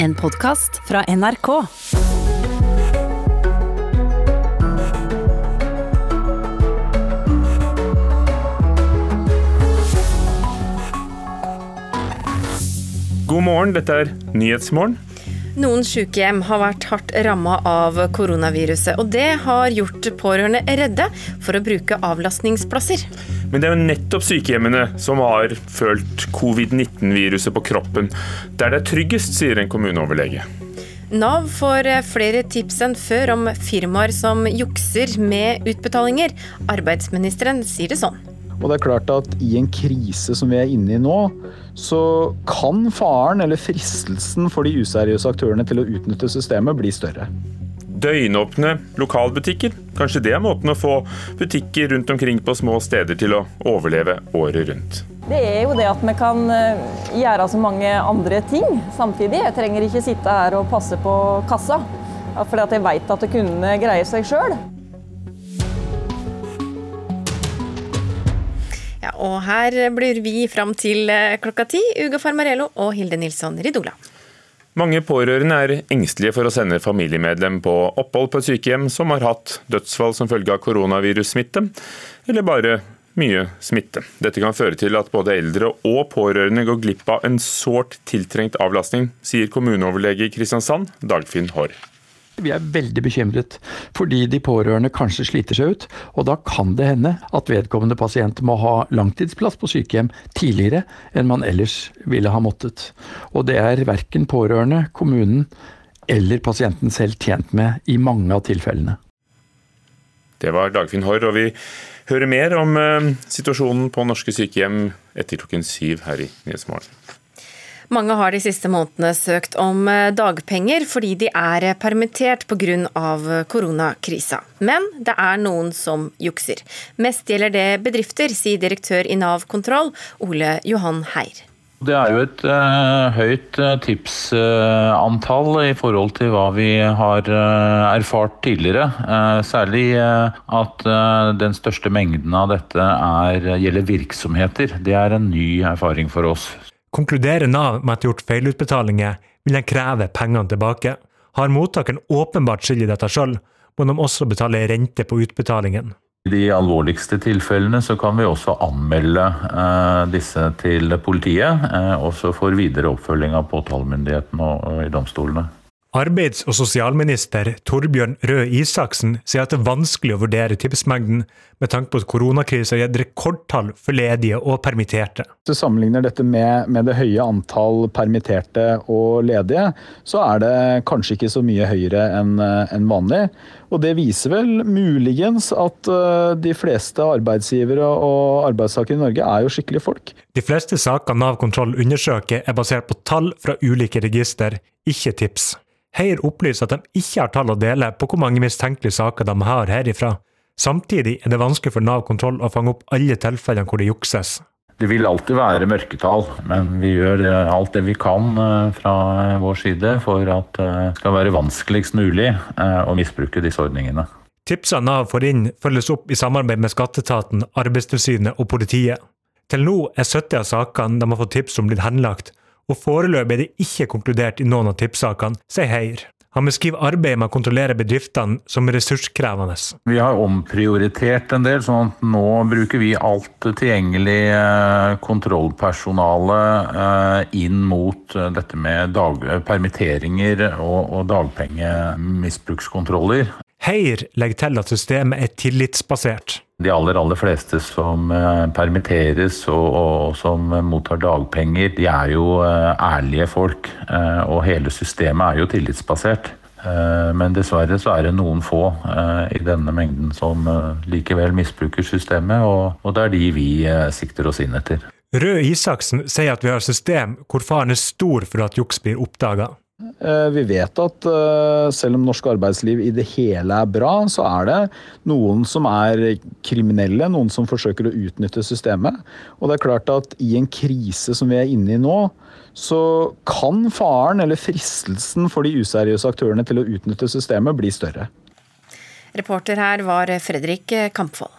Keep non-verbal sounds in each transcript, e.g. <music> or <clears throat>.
En podkast fra NRK. God morgen, dette er Nyhetsmorgen. Noen sykehjem har vært hardt ramma av koronaviruset, og det har gjort pårørende redde for å bruke avlastningsplasser. Men det er jo nettopp sykehjemmene som har følt covid-19-viruset på kroppen, der det er tryggest, sier en kommuneoverlege. Nav får flere tips enn før om firmaer som jukser med utbetalinger. Arbeidsministeren sier det sånn. Og det er klart at i en krise som vi er inne i nå, så kan faren eller fristelsen for de useriøse aktørene til å utnytte systemet bli større. Døgnåpne lokalbutikker. Kanskje det er måten å få butikker rundt omkring på små steder til å overleve året rundt. Det er jo det at vi kan eh, gjøre så mange andre ting samtidig. Jeg trenger ikke sitte her og passe på kassa, for jeg vet at kundene greier seg sjøl. Ja, og her blir vi fram til eh, klokka ti. Uga Farmarello og Hilde Nilsson Ridola. Mange pårørende er engstelige for å sende familiemedlem på opphold på et sykehjem som har hatt dødsfall som følge av koronavirussmitte, eller bare mye smitte. Dette kan føre til at både eldre og pårørende går glipp av en sårt tiltrengt avlastning, sier kommuneoverlege i Kristiansand, Dagfinn Haarr. Vi er veldig bekymret fordi de pårørende kanskje sliter seg ut, og da kan det hende at vedkommende pasient må ha langtidsplass på sykehjem tidligere enn man ellers ville ha måttet. Og det er verken pårørende, kommunen eller pasienten selv tjent med i mange av tilfellene. Det var Dagfinn Haarr, og vi hører mer om eh, situasjonen på norske sykehjem etter klokken syv her i Nyhetsmorgen. Mange har de siste månedene søkt om eh, dagpenger fordi de er permittert pga. koronakrisa. Men det er noen som jukser. Mest gjelder det bedrifter, sier direktør i Nav kontroll, Ole Johan Heir. Det er jo et uh, høyt uh, tipsantall uh, i forhold til hva vi har erfart tidligere. særlig at den største mengden av dette er, gjelder virksomheter. Det er en ny erfaring for oss. Konkluderer Nav med at det er gjort feilutbetalinger, vil de kreve pengene tilbake. Har mottakeren åpenbart skyld i dette sjøl, må de også betale rente på utbetalingen. I de alvorligste tilfellene så kan vi også anmelde eh, disse til politiet, eh, også for videre oppfølging av påtalemyndigheten og, og i domstolene. Arbeids- og sosialminister Torbjørn Røe Isaksen sier at det er vanskelig å vurdere tipsmengden, med tanke på at koronakrisen har gitt rekordtall for ledige og permitterte. Hvis du sammenligner dette med, med, det høye antall permitterte og ledige, så er det kanskje ikke så mye høyere enn en vanlig. Og det viser vel muligens at uh, de fleste arbeidsgivere og arbeidstakere i Norge er jo skikkelige folk. De fleste saker Nav kontroll undersøker er basert på tall fra ulike register, ikke tips. Heier opplyser at de ikke har tall å dele på hvor mange mistenkelige saker de har herifra. Samtidig er det vanskelig for Nav kontroll å fange opp alle tilfellene hvor det jukses. Det vil alltid være mørketall, men vi gjør alt det vi kan eh, fra vår side for at eh, det skal være vanskeligst mulig eh, å misbruke disse ordningene. Tipsene Nav får inn, følges opp i samarbeid med Skatteetaten, Arbeidstilsynet og politiet. Til nå er 70 av sakene de har fått tips om blitt henlagt, og foreløpig er det ikke konkludert i noen av tipsakene, sier Heier. Han beskriver arbeidet med å kontrollere bedriftene som ressurskrevende. Vi har omprioritert en del, sånn at nå bruker vi alt tilgjengelig eh, kontrollpersonale eh, inn mot eh, dette med dag, permitteringer og, og dagpengemisbrukskontroller. Heier legger til at systemet er tillitsbasert. De aller, aller fleste som permitteres og, og, som mottar dagpenger, de er jo ærlige folk. Og hele systemet er jo tillitsbasert. Men dessverre så er det noen få i denne mengden som likevel misbruker systemet, og, og det er de vi sikter oss inn etter. Røe Isaksen sier at vi har et system hvor faren er stor for at juks blir oppdaga. Vi vet at selv om norsk arbeidsliv i det hele er bra, så er det noen som er kriminelle, noen som forsøker å utnytte systemet. Og det er klart at i en krise som vi er inne i nå, så kan faren eller fristelsen for de useriøse aktørene til å utnytte systemet bli større. Reporter her var Fredrik Kampvold.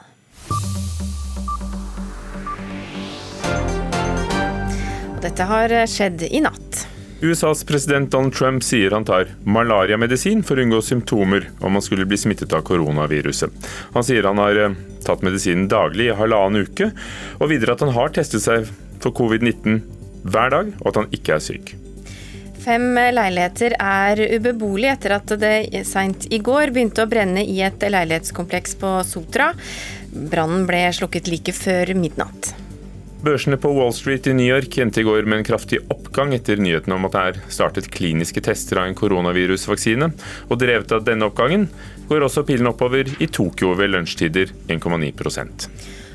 Og dette har skjedd i natt. USAs president Donald Trump sier han tar malariamedisin for å unngå symptomer om han skulle bli smittet av koronaviruset. Han sier han har eh, tatt medisinen daglig i halvannen uke, og videre at han har testet seg for covid-19 hver dag, og at han ikke er syk. Fem leiligheter er ubeboelige etter at det seint i går begynte å brenne i et leilighetskompleks på Sotra. Brannen ble slukket like før midnatt. Børsene på Wall Street i New York endte i går med en kraftig oppgang etter nyheten om at det er startet kliniske tester av en koronavirusvaksine. Og drevet av denne oppgangen går også pilen oppover i Tokyo ved lunsjtider 1,9%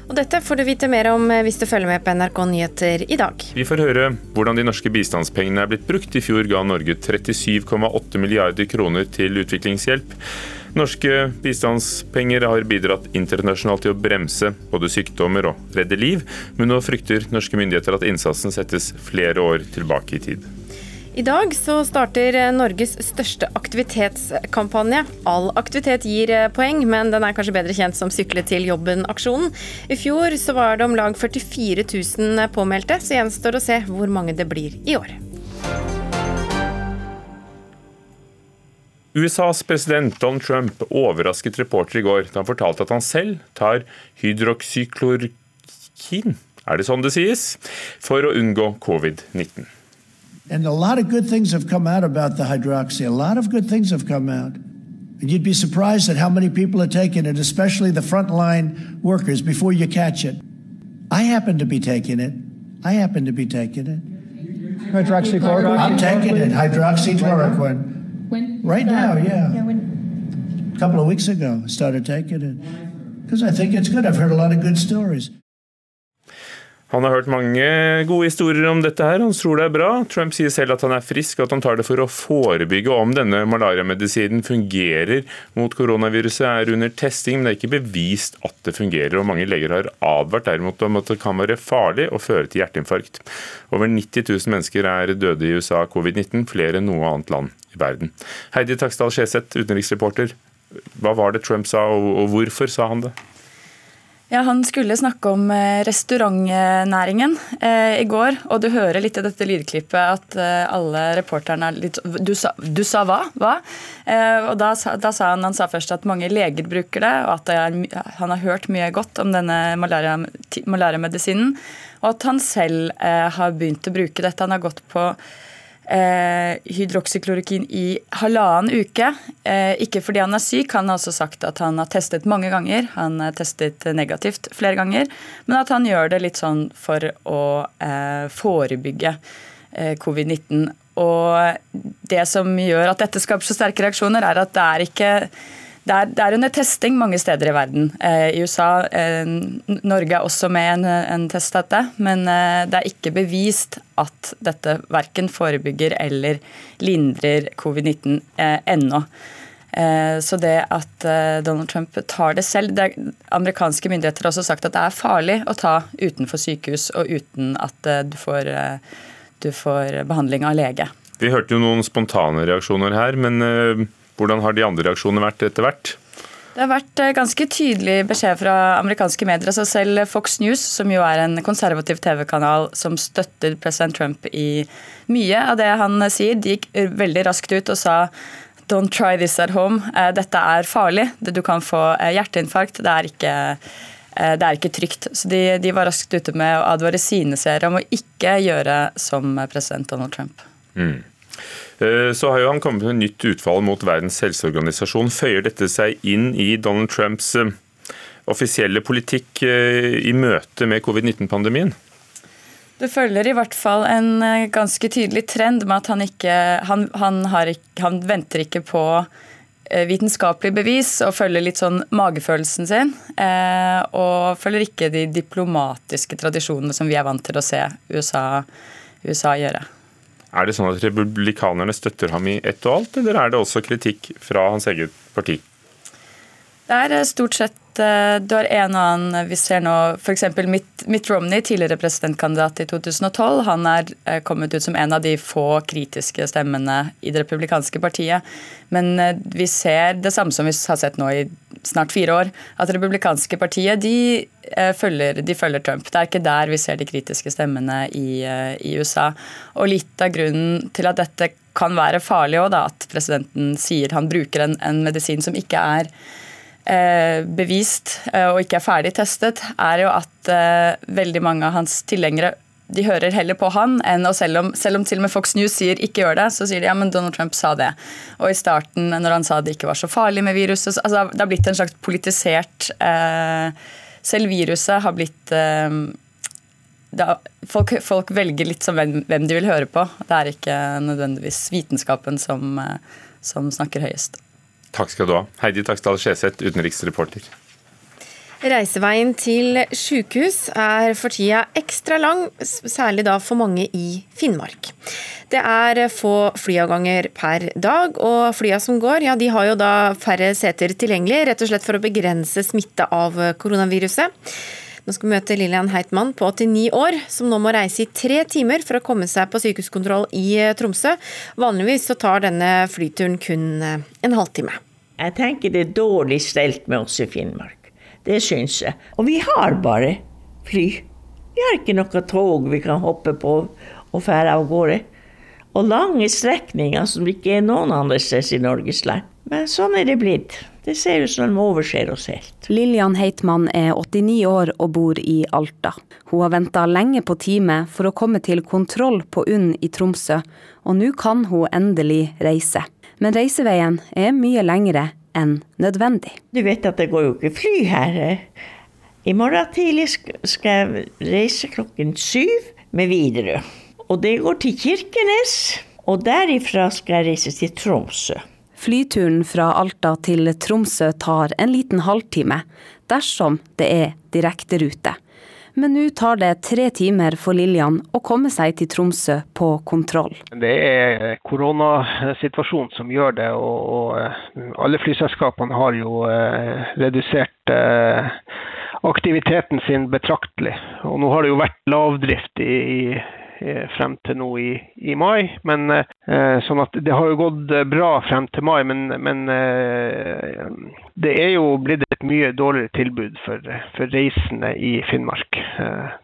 og Dette får du vite mer om hvis du følger med på NRK Nyheter i dag. Vi får høre hvordan de norske bistandspengene er blitt brukt. I fjor ga Norge 37,8 milliarder kroner til utviklingshjelp. Norske bistandspenger har bidratt internasjonalt til å bremse både sykdommer og redde liv, men nå frykter norske myndigheter at innsatsen settes flere år tilbake i tid. I dag så starter Norges største aktivitetskampanje. All aktivitet gir poeng, men den er kanskje bedre kjent som Sykle til jobben-aksjonen. I fjor så var det om lag 44 000 påmeldte, så gjenstår å se hvor mange det blir i år. USAs president Donald Trump overrasket reportere i går da han fortalte at han selv tar hydroksyklorkin, er det sånn det sies, for å unngå covid-19. And a lot of good things have come out about the hydroxy. A lot of good things have come out. And you'd be surprised at how many people are taking it, especially the frontline workers, before you catch it. I happen to be taking it. I happen to be taking it. Hydroxychloroquine? I'm taking it, hydroxychloroquine. When? Right now, yeah. Yeah, when? A couple of weeks ago, I started taking it. Because I think it's good. I've heard a lot of good stories. Han har hørt mange gode historier om dette her, han tror det er bra. Trump sier selv at han er frisk og at han tar det for å forebygge om denne malariamedisinen fungerer mot koronaviruset, er under testing, men det er ikke bevist at det fungerer. og Mange leger har advart derimot om at det kan være farlig og føre til hjerteinfarkt. Over 90 000 mennesker er døde i USA av covid-19, flere enn noe annet land i verden. Heidi Taksdal Skjeseth, utenriksreporter. Hva var det Trump sa, og hvorfor sa han det? Ja, Han skulle snakke om eh, restaurantnæringen eh, i går. Og du hører litt i dette lydklippet at eh, alle reporterne er litt Du sa, du sa hva? Hva? Eh, og da, da, sa han han sa først at mange leger bruker det, og at er, han har hørt mye godt om denne malariamedisinen. Og at han selv eh, har begynt å bruke dette. Han har gått på eh, hydroksyklorokin i halvannen uke. Eh, ikke fordi han er syk, han har også sagt at han har testet mange ganger. Han har testet negativt flere ganger, men at han gjør det litt sånn for å eh, forebygge eh, covid-19. Og det som gjør at dette skaper så sterke reaksjoner, er at det er ikke det er, det er, under testing mange steder i verden. Eh, I USA, eh, Norge er også med en, en test dette, men eh, det er ikke bevist at dette verken forebygger eller lindrer covid-19 eh, ennå. Så det at Donald Trump tar det selv det Amerikanske myndigheter har også sagt at det er farlig å ta utenfor sykehus og uten at du får, du får behandling av lege. Vi hørte jo noen spontane reaksjoner her, men hvordan har de andre reaksjonene vært etter hvert? Det har vært eh, ganske tydelig beskjed fra amerikanske medier. altså Selv Fox News, som jo er en konservativ TV-kanal som støtter president Trump i mye av det han sier, de gikk veldig raskt ut og sa Don't try this at home. Eh, dette er farlig. Du kan få eh, hjerteinfarkt. Det er ikke, det er ikke trygt. Så de, de, var raskt ute med å advare sine seere om å ikke gjøre som president Donald Trump. Mm. Eh, så har jo han kommet med nytt utfall mot Verdens helseorganisasjon. Føyer dette seg inn i Donald Trumps eh, offisielle politikk eh, i møte med covid-19-pandemien? Det følger i hvert fall en ganske tydelig trend med at han ikke Han, han, ikke, han venter ikke på vitenskapelig bevis og følger litt sånn magefølelsen sin. og følger ikke de diplomatiske tradisjonene som vi er vant til å se USA, USA gjøre. Er det sånn at republikanerne støtter ham i ett og alt, eller er det også kritikk fra hans eget parti? Det er eh, stort sett eh, Du har en og annen Vi ser nå f.eks. Mitt, Mitt Romney, tidligere presidentkandidat i 2012. Han er eh, kommet ut som en av de få kritiske stemmene i det republikanske partiet. Men vi ser det samme som vi har sett nå i snart fire år, at republikanske partiet de følger, de følger, Trump. Det er ikke der vi ser de kritiske stemmene i, i USA. Og litt av grunnen til at dette kan være farlig òg, at presidenten sier han bruker en, en medisin som ikke er eh, bevist eh, og ikke er ferdig testet, er jo at eh, veldig mange av hans tilhengere de hører heller på han enn og selv om, selv om til og med Fox News sier ikke gjør det, så sier de ja, men Donald Trump sa det. Og i starten, når han sa det ikke var så farlig med viruset så, altså Det har blitt en slags politisert eh, Selv viruset har blitt eh, da, folk, folk, velger litt som hvem, hvem, de vil høre på. Det er ikke nødvendigvis vitenskapen som, eh, som snakker høyest. Takk skal du ha. Heidi Taksdal Skjeseth, utenriksreporter. Reiseveien til sykehus er for tida ekstra lang, særlig da for mange i Finnmark. Det er få flyavganger per dag, og flya som går, ja, de har jo da færre seter tilgjengelig, rett og slett for å begrense smitte av koronaviruset. Nå skal vi møte Lillian Heitmann på 89 år, som nå må reise i tre timer for å komme seg på sykehuskontroll i eh, Tromsø. Vanligvis så tar denne flyturen kun eh, en halvtime. Jeg tenker det er dårlig stelt med oss i Finnmark. Det syns jeg. Og vi har bare fly. Vi har ikke noe tog vi kan hoppe på og fære av gårde. Og lange strekninger som ikke er noen andre steder i Norges land. Men sånn er det blitt. Det ser ut som de overser oss helt. Lillian Heitmann er 89 år og bor i Alta. Hun har venta lenge på time for å komme til kontroll på UNN i Tromsø, og nå kan hun endelig reise. Men reiseveien er mye lengre enn nødvendig. Du vet at det går jo ikke fly her. I morgen tidlig skal jeg reise klokken syv med Widerøe. Og det går til Kirkenes. Og derifra skal jeg reise til Tromsø. Flyturen fra Alta til Tromsø tar en liten halvtime, dersom det er direkterute. Men nå tar det tre timer for Lillian å komme seg til Tromsø på kontroll. Det er koronasituasjonen som gjør det, og, eh, alle flyselskapene har jo eh, redusert eh, aktiviteten sin betraktelig. Og nå har det jo vært lavdrift i, frem til nå i, i mai. Men, eh, sånn at det har jo gått eh, bra frem til mai, men, men det er jo blitt et mye dårligere tilbud for, for reisende i Finnmark.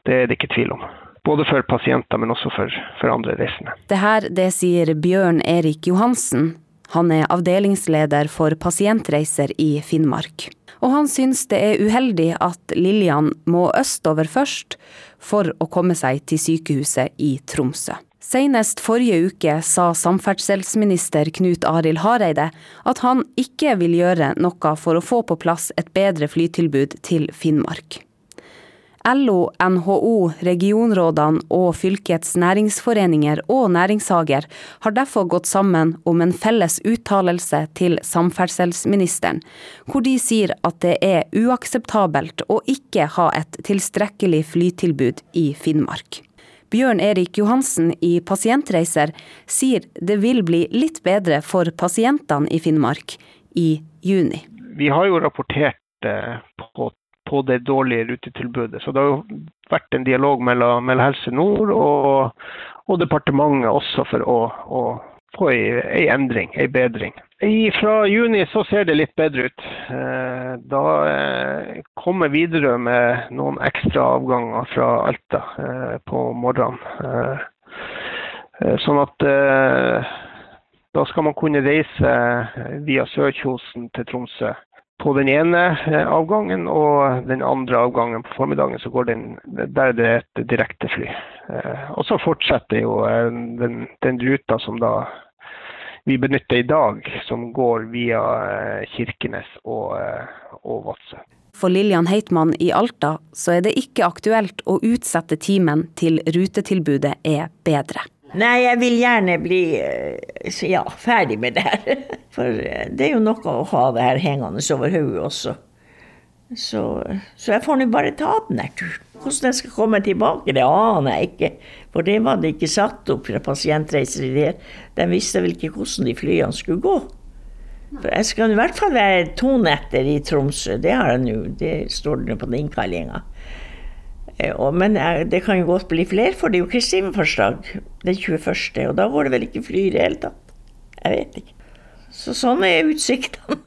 Det er det ikke tvil om. Både for pasienter, men også for, for andre reisende. Det her det sier Bjørn Erik Johansen. Han er avdelingsleder for pasientreiser i Finnmark. Og han syns det er uheldig at Lillian må østover først, for å komme seg til sykehuset i Tromsø. Senest forrige uke sa samferdselsminister Knut Arild Hareide at han ikke vil gjøre noe for å få på plass et bedre flytilbud til Finnmark. LO, NHO, regionrådene og fylkets næringsforeninger og næringshager har derfor gått sammen om en felles uttalelse til samferdselsministeren, hvor de sier at det er uakseptabelt å ikke ha et tilstrekkelig flytilbud i Finnmark. Bjørn Erik Johansen i Pasientreiser sier det vil bli litt bedre for pasientene i Finnmark i juni. Vi har jo rapportert eh, på på det dårlige rutetilbudet. Så det har jo vært en dialog mellom, mellom Helse Nord og, og, departementet også for å, å få ei, endring, ei bedring. I, fra juni så ser det litt bedre ut. Eh, da eh, kommer Widerøe med noen ekstra avganger fra Alta eh, på morgenen. Sånn at da skal man kunne reise via Sørkjosen til Tromsø på den ene eh, avgangen, og den andre avgangen på formiddagen så går den, der det er et direktefly. Eh, og så fortsetter jo eh, den, den, ruta som da vi benytter i dag, som går via Kirkenes og, og Vadsø. For Lillian Heitmann i Alta så er det ikke aktuelt å utsette timen til rutetilbudet er bedre. Nei, jeg vil gjerne bli eh, ja, ferdig med det her. <laughs> For eh, det er jo noe å ha det her hengende over hodet også. Så, så, jeg får nå bare ta den der turen. Hvordan jeg skal komme tilbake, det aner jeg ikke. For det var det ikke satt opp fra pasientreiser i det. De visste vel ikke hvordan de flyene skulle gå. For jeg skal i hvert fall være to netter i Tromsø. Det, har jeg nå, det står det på den innkallinga. Eh, men eh, det kan jo godt bli flere, for det er jo Kristi himmelfartsdag den 21., og da går det vel ikke fly i det hele tatt. Jeg vet ikke. Så sånn er utsiktene.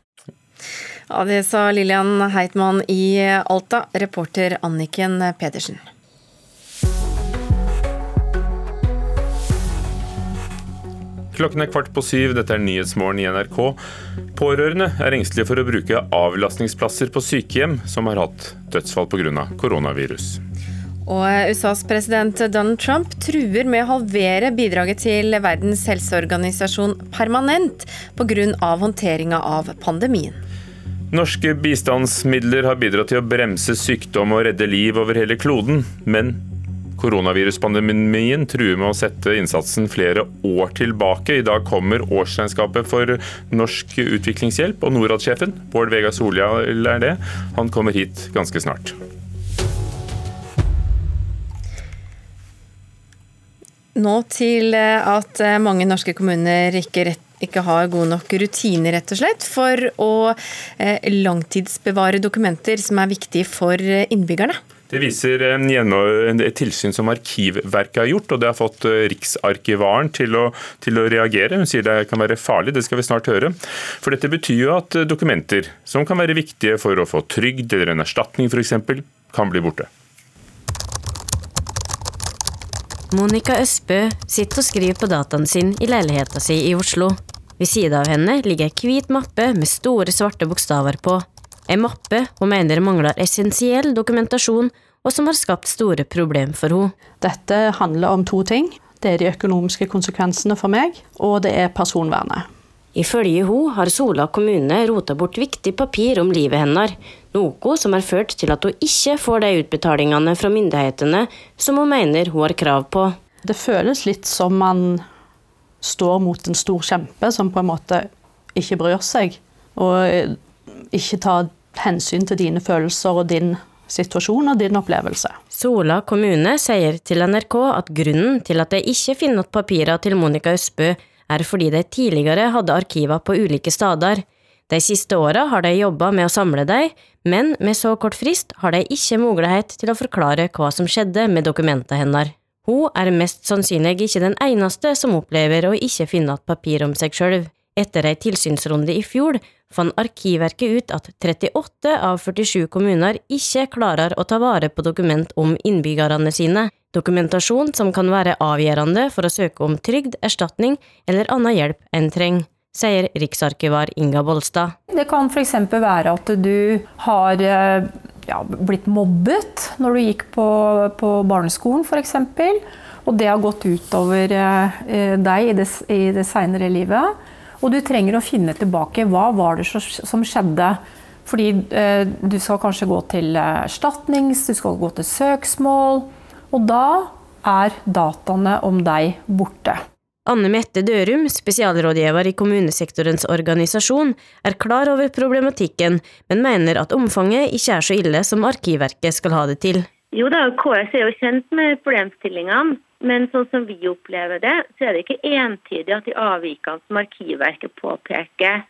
Ja, <laughs> Det sa Lillian Heitmann i Alta, reporter Anniken Pedersen. Klokken er kvart på syv, dette er Nyhetsmorgen i NRK. Pårørende er engstelige for å bruke avlastningsplasser på sykehjem som har hatt dødsfall pga. koronavirus. Og USAs president Donald Trump truer med å halvere bidraget til Verdens helseorganisasjon permanent pga. håndteringa av pandemien. Norske bistandsmidler har bidratt til å bremse sykdom og redde liv over hele kloden, men Koronaviruspandemien truer med å sette innsatsen flere år tilbake. I dag kommer årsregnskapet for Norsk utviklingshjelp, og Norad-sjefen, Bård Vegar Solhjell er det, han kommer hit ganske snart. Nå til at mange norske kommuner ikke rett ikke har gode nok rutiner rett og slett, for å eh, langtidsbevare dokumenter som er viktige for innbyggerne. Det viser et tilsyn som Arkivverket har gjort, og det har fått eh, Riksarkivaren til å, til å, reagere. Hun sier det kan være farlig, det skal vi snart høre. For dette betyr jo at eh, dokumenter som kan være viktige for å få trygd eller en erstatning f.eks., kan bli borte. Monica Østbø sitter og skriver på dataen sin i leiligheten sin i Oslo. Ved siden av henne ligger ei hvit mappe med store, svarte bokstaver på. En mappe hun mener mangler essensiell dokumentasjon, og som har skapt store problemer for henne. Dette handler om to ting. Det er de økonomiske konsekvensene for meg, og det er personvernet. Ifølge hun har Sola kommune rota bort viktig papir om livet hennes, noe som har ført til at hun ikke får de utbetalingene fra myndighetene som hun mener hun har krav på. Det føles litt som man står mot en stor kjempe som på en måte ikke bryr seg. Og ikke tar hensyn til dine følelser og din situasjon og din opplevelse. Sola kommune sier til NRK at grunnen til at de ikke finner igjen papirene til Monica Østbø, er fordi de tidligere hadde arkiver på ulike steder. De siste åra har de jobba med å samle dem, men med så kort frist har de ikke mulighet til å forklare hva som skjedde med dokumentene hennes. Hun er mest sannsynlig ikke den eneste som opplever å ikke finne igjen papir om seg sjøl. Etter ei tilsynsrunde i fjor fant Arkivverket ut at 38 av 47 kommuner ikke klarer å ta vare på dokument om innbyggerne sine, dokumentasjon som kan være avgjørende for å søke om trygd, erstatning eller annen hjelp en trenger sier riksarkivar Inga Bolstad. Det kan f.eks. være at du har eh, ja, blitt mobbet når du gikk på, på barneskolen f.eks. Og det har gått utover eh, deg i det, i det seinere livet. Og du trenger å finne tilbake hva var det som skjedde. Fordi eh, du skal kanskje gå til eh, erstatnings, du skal gå til søksmål. Og da er dataene om deg borte. Anne Mette Dørum, spesialrådgiver i kommunesektorens organisasjon, er klar over problematikken, men mener at omfanget ikke er så ille som Arkivverket skal ha det til. Jo da, KS er jo kjent med problemstillingene. Men sånn som vi opplever det, så er det ikke entydig at de avvikene som Arkivverket påpeker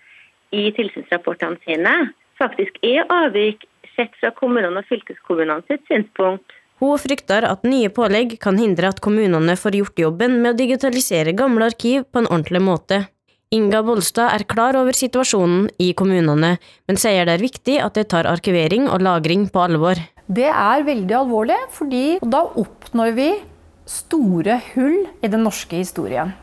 i tilsynsrapportene sine, faktisk er avvik sett fra kommunene og fylkeskommunene sitt synspunkt. Hun frykter at nye pålegg kan hindre at kommunene får gjort jobben med å digitalisere gamle arkiv på en ordentlig måte. Inga Bolstad er klar over situasjonen i kommunene, men sier det er viktig at de tar arkivering og lagring på alvor. Det er veldig alvorlig, fordi da oppnår vi store hull i den norske historien.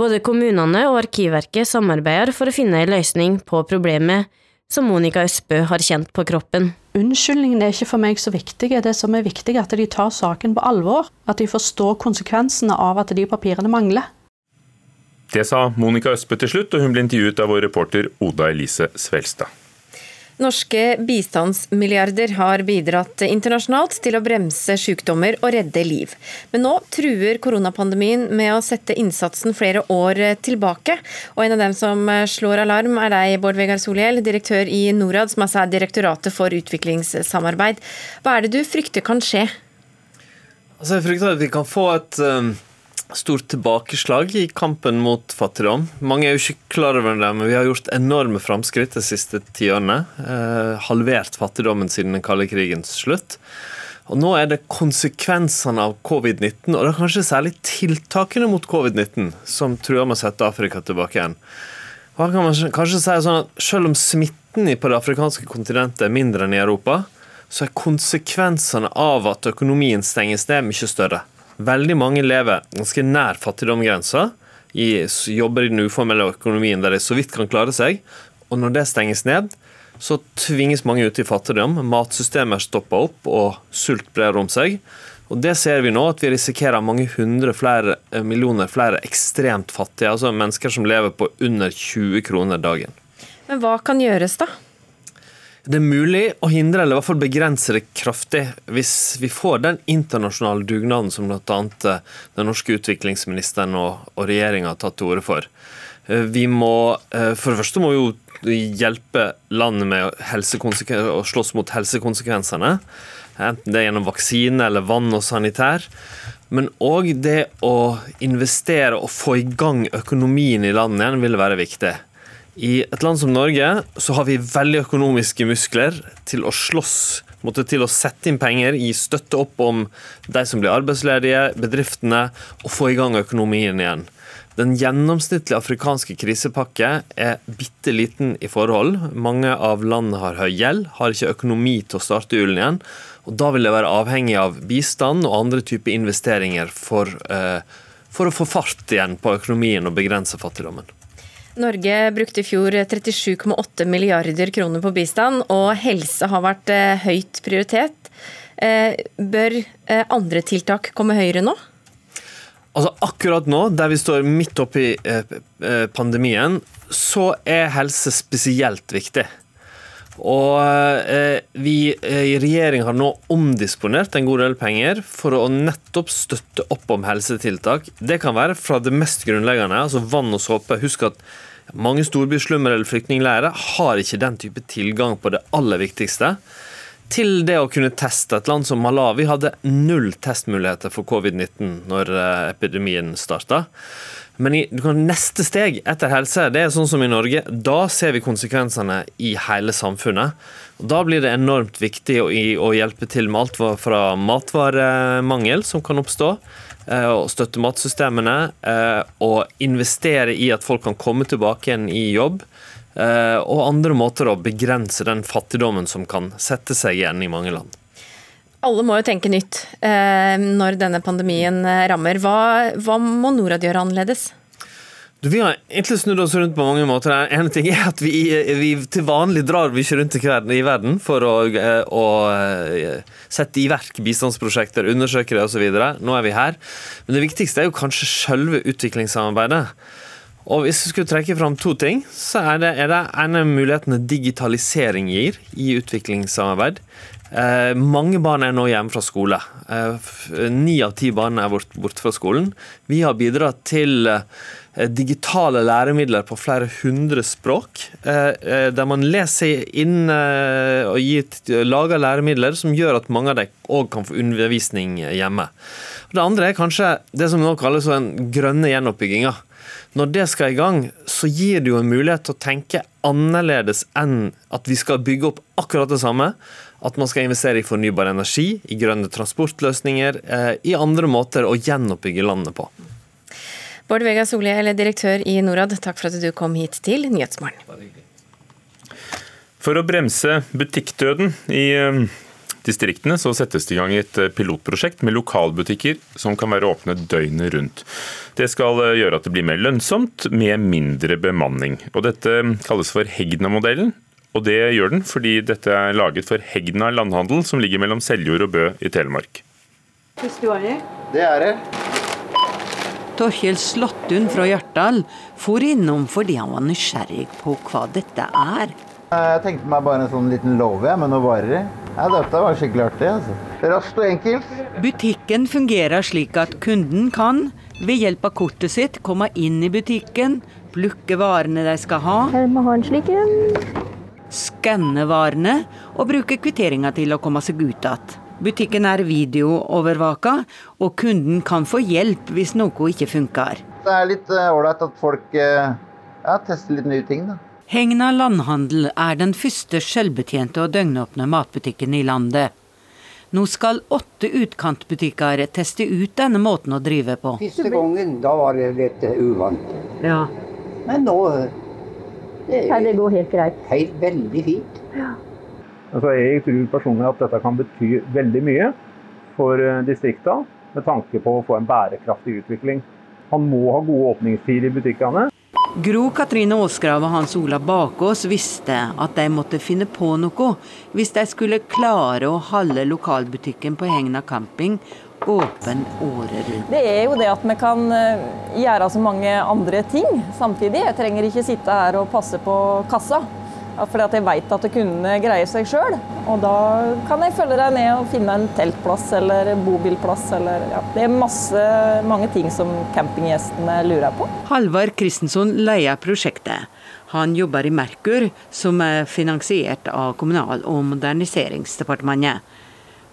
Både kommunene og Arkivverket samarbeider for å finne en løsning på problemet, som Monica Østbø har kjent på kroppen. Unnskyldningen er ikke for meg så viktig. Det som er viktig, er at de tar saken på alvor. At de forstår konsekvensene av at de papirene mangler. Det sa Monica Østbø til slutt, og hun ble intervjuet av vår reporter Oda Elise Svelstad. Norske bistandsmilliarder har bidratt internasjonalt til å bremse sykdommer og redde liv. Men nå truer koronapandemien med å sette innsatsen flere år tilbake. Og en av dem som slår alarm, er deg, Bård Vegar Solhjell, direktør i Norad, som altså er Direktoratet for utviklingssamarbeid. Hva er det du frykter kan skje? Altså, jeg frykter at vi kan få et um stort tilbakeslag i kampen mot fattigdom. Mange er jo ikke klar over det, men vi har gjort enorme framskritt de siste tiårene. Eh, halvert fattigdommen siden den kalde krigens slutt. Og Nå er det konsekvensene av covid-19, og det er kanskje særlig tiltakene mot covid-19, som truer med å sette Afrika tilbake igjen. Hva kan man kanskje si sånn at Selv om smitten på det afrikanske kontinentet er mindre enn i Europa, så er konsekvensene av at økonomien stenges ned, mye større. Veldig mange lever ganske nær fattigdomsgrensa, jobber i den uformelle økonomien der de så vidt kan klare seg. Og når det stenges ned, så tvinges mange ut i fattigdom. Matsystemet stopper opp, og sult brer om seg. Og Det ser vi nå, at vi risikerer mange hundre flere, eh, millioner flere ekstremt fattige. Altså mennesker som lever på under 20 kroner dagen. Men hva kan gjøres, da? Det er mulig å hindre eller i hvert fall begrense det kraftig hvis vi får den internasjonale dugnaden som bl.a. Eh, den norske utviklingsministeren og, og regjeringa har tatt til orde for. Eh, vi må, For det første må vi jo hjelpe landet med å slåss mot helsekonsekvensene enten det er gjennom vaksine eller vann og sanitær. Men òg det å investere og få i gang økonomien i landet igjen vil være viktig. I et land som Norge så har vi veldig økonomiske muskler til å slåss måtte til å sette inn penger, gi støtte opp om de som blir arbeidsledige, bedriftene, og få i gang økonomien igjen. Den gjennomsnittlige afrikanske krisepakke er bitte liten i forhold. Mange av landene har høy gjeld, har ikke økonomi til å starte hjulene igjen. Og Da vil det være avhengig av bistand og andre typer investeringer for, eh, for å få fart igjen på økonomien og begrense fattigdommen. Norge brukte i fjor 37,8 milliarder kroner på bistand, og helse har vært eh, høyt prioritet. Eh, bør andre tiltak komme høyere nå? Altså Akkurat nå, der vi står midt oppi pandemien, så er helse spesielt viktig. Og eh, vi eh, i regjering har nå omdisponert en god del penger for å nettopp støtte opp om helsetiltak. Det kan være fra det mest grunnleggende, altså vann og såpe. Husk at mange storbyslummer eller flyktningleirer har ikke den type tilgang på det aller viktigste. Til det å kunne teste. Et land som Malawi hadde null testmuligheter for covid-19 når eh, epidemien starta. Men i, neste steg etter helse, det er sånn som i Norge. Da ser vi konsekvensene i hele samfunnet. Og da blir det enormt viktig å, å hjelpe til med alt fra matvaremangel som kan oppstå, og støtte matsystemene, eh, og investere i at folk kan komme tilbake igjen i jobb. Eh, og andre måter å begrense den fattigdommen som kan sette seg igjen i mange land. Alle må jo tenke nytt eh, når denne pandemien eh, rammer. Hva, hva må Norad gjøre annerledes? Vi har egentlig snudd oss rundt på mange måter. En ting er at vi, vi til vanlig drar vi ikke rundt i verden for å, eh, å, sette i verk bistandsprosjekter, undersøke det osv. Nå er vi her. Men det viktigste er jo kanskje selve utviklingssamarbeidet. Og Hvis vi skulle trekke fram to ting, så er det, er det ene mulighetene digitalisering gir i utviklingssamarbeid. Eh, mange barn er nå hjemme fra skole. Eh, ni av ti barn er borte bort fra skolen. Vi har bidratt til eh, digitale læremidler på flere hundre språk, eh, eh, der man leser inn og gitt, lager læremidler som gjør at mange av dem òg kan få undervisning hjemme. Det andre er kanskje det som nå kalles den grønne gjenoppbygginga. Når det skal i gang, så gir det jo en mulighet til å tenke annerledes enn at vi skal bygge opp akkurat det samme at man skal investere i fornybar energi, i grønne transportløsninger, eh, i andre måter å gjenoppbygge landet på. Bård Vegar Solhjell, direktør i Norad, takk for at du kom hit til Nyhetsmorgen. For å bremse butikkdøden i eh, distriktene så settes det i gang et eh, pilotprosjekt med lokalbutikker som kan være åpne døgnet rundt. Det skal gjøre at det blir mer lønnsomt med mindre bemanning. Og Dette kalles for Hegna-modellen, og det gjør den fordi dette er laget for Hegna landhandel, som ligger mellom Seljord og Bø i Telemark. Det er det. Torkjell Slåttun fra Hjartdal for innom fordi han var nysgjerrig på hva dette er. Jeg tenkte meg bare en sånn liten låve med noen varer i. Ja, dette var skikkelig artig. altså. Raskt og enkelt. Butikken fungerer slik at kunden kan, ved hjelp av kortet sitt, komme inn i butikken, plukke varene de skal ha. Her må ha en slik en skanne varene og bruke kvitteringa til å komme seg ut igjen. Butikken er videoovervaka, og kunden kan få hjelp hvis noe ikke funker. Det er litt eh, ålreit at folk eh, ja, tester litt nye ting, da. Hegna landhandel er den første selvbetjente og døgnåpne matbutikken i landet. Nå skal åtte utkantbutikker teste ut denne måten å drive på. Første gangen da var det litt uvant. Ja. Men nå Nei, det går helt greit. Helt veldig fint. Ja. Altså, jeg tror personlig at dette kan bety veldig mye for distrikta distriktene med tanke på å få en bærekraftig utvikling. Han må ha gode åpningstider i butikkene. Gro Katrine Aasgrav og Hans Ola Bakås visste at de måtte finne på noe hvis de skulle klare å holde lokalbutikken på Hegna camping åpen året rundt. Det er jo det at vi kan eh, gjøre så mange andre ting samtidig. Jeg trenger ikke sitte her og passe på kassa. Fordi at jeg vet at kundene greier seg sjøl. Og da kan jeg følge deg ned og finne en teltplass eller bobilplass. Eller, ja. Det er masse, mange ting som campinggjestene lurer på. Halvard Kristensson leier prosjektet. Han jobber i Merkur, som er finansiert av Kommunal- og moderniseringsdepartementet.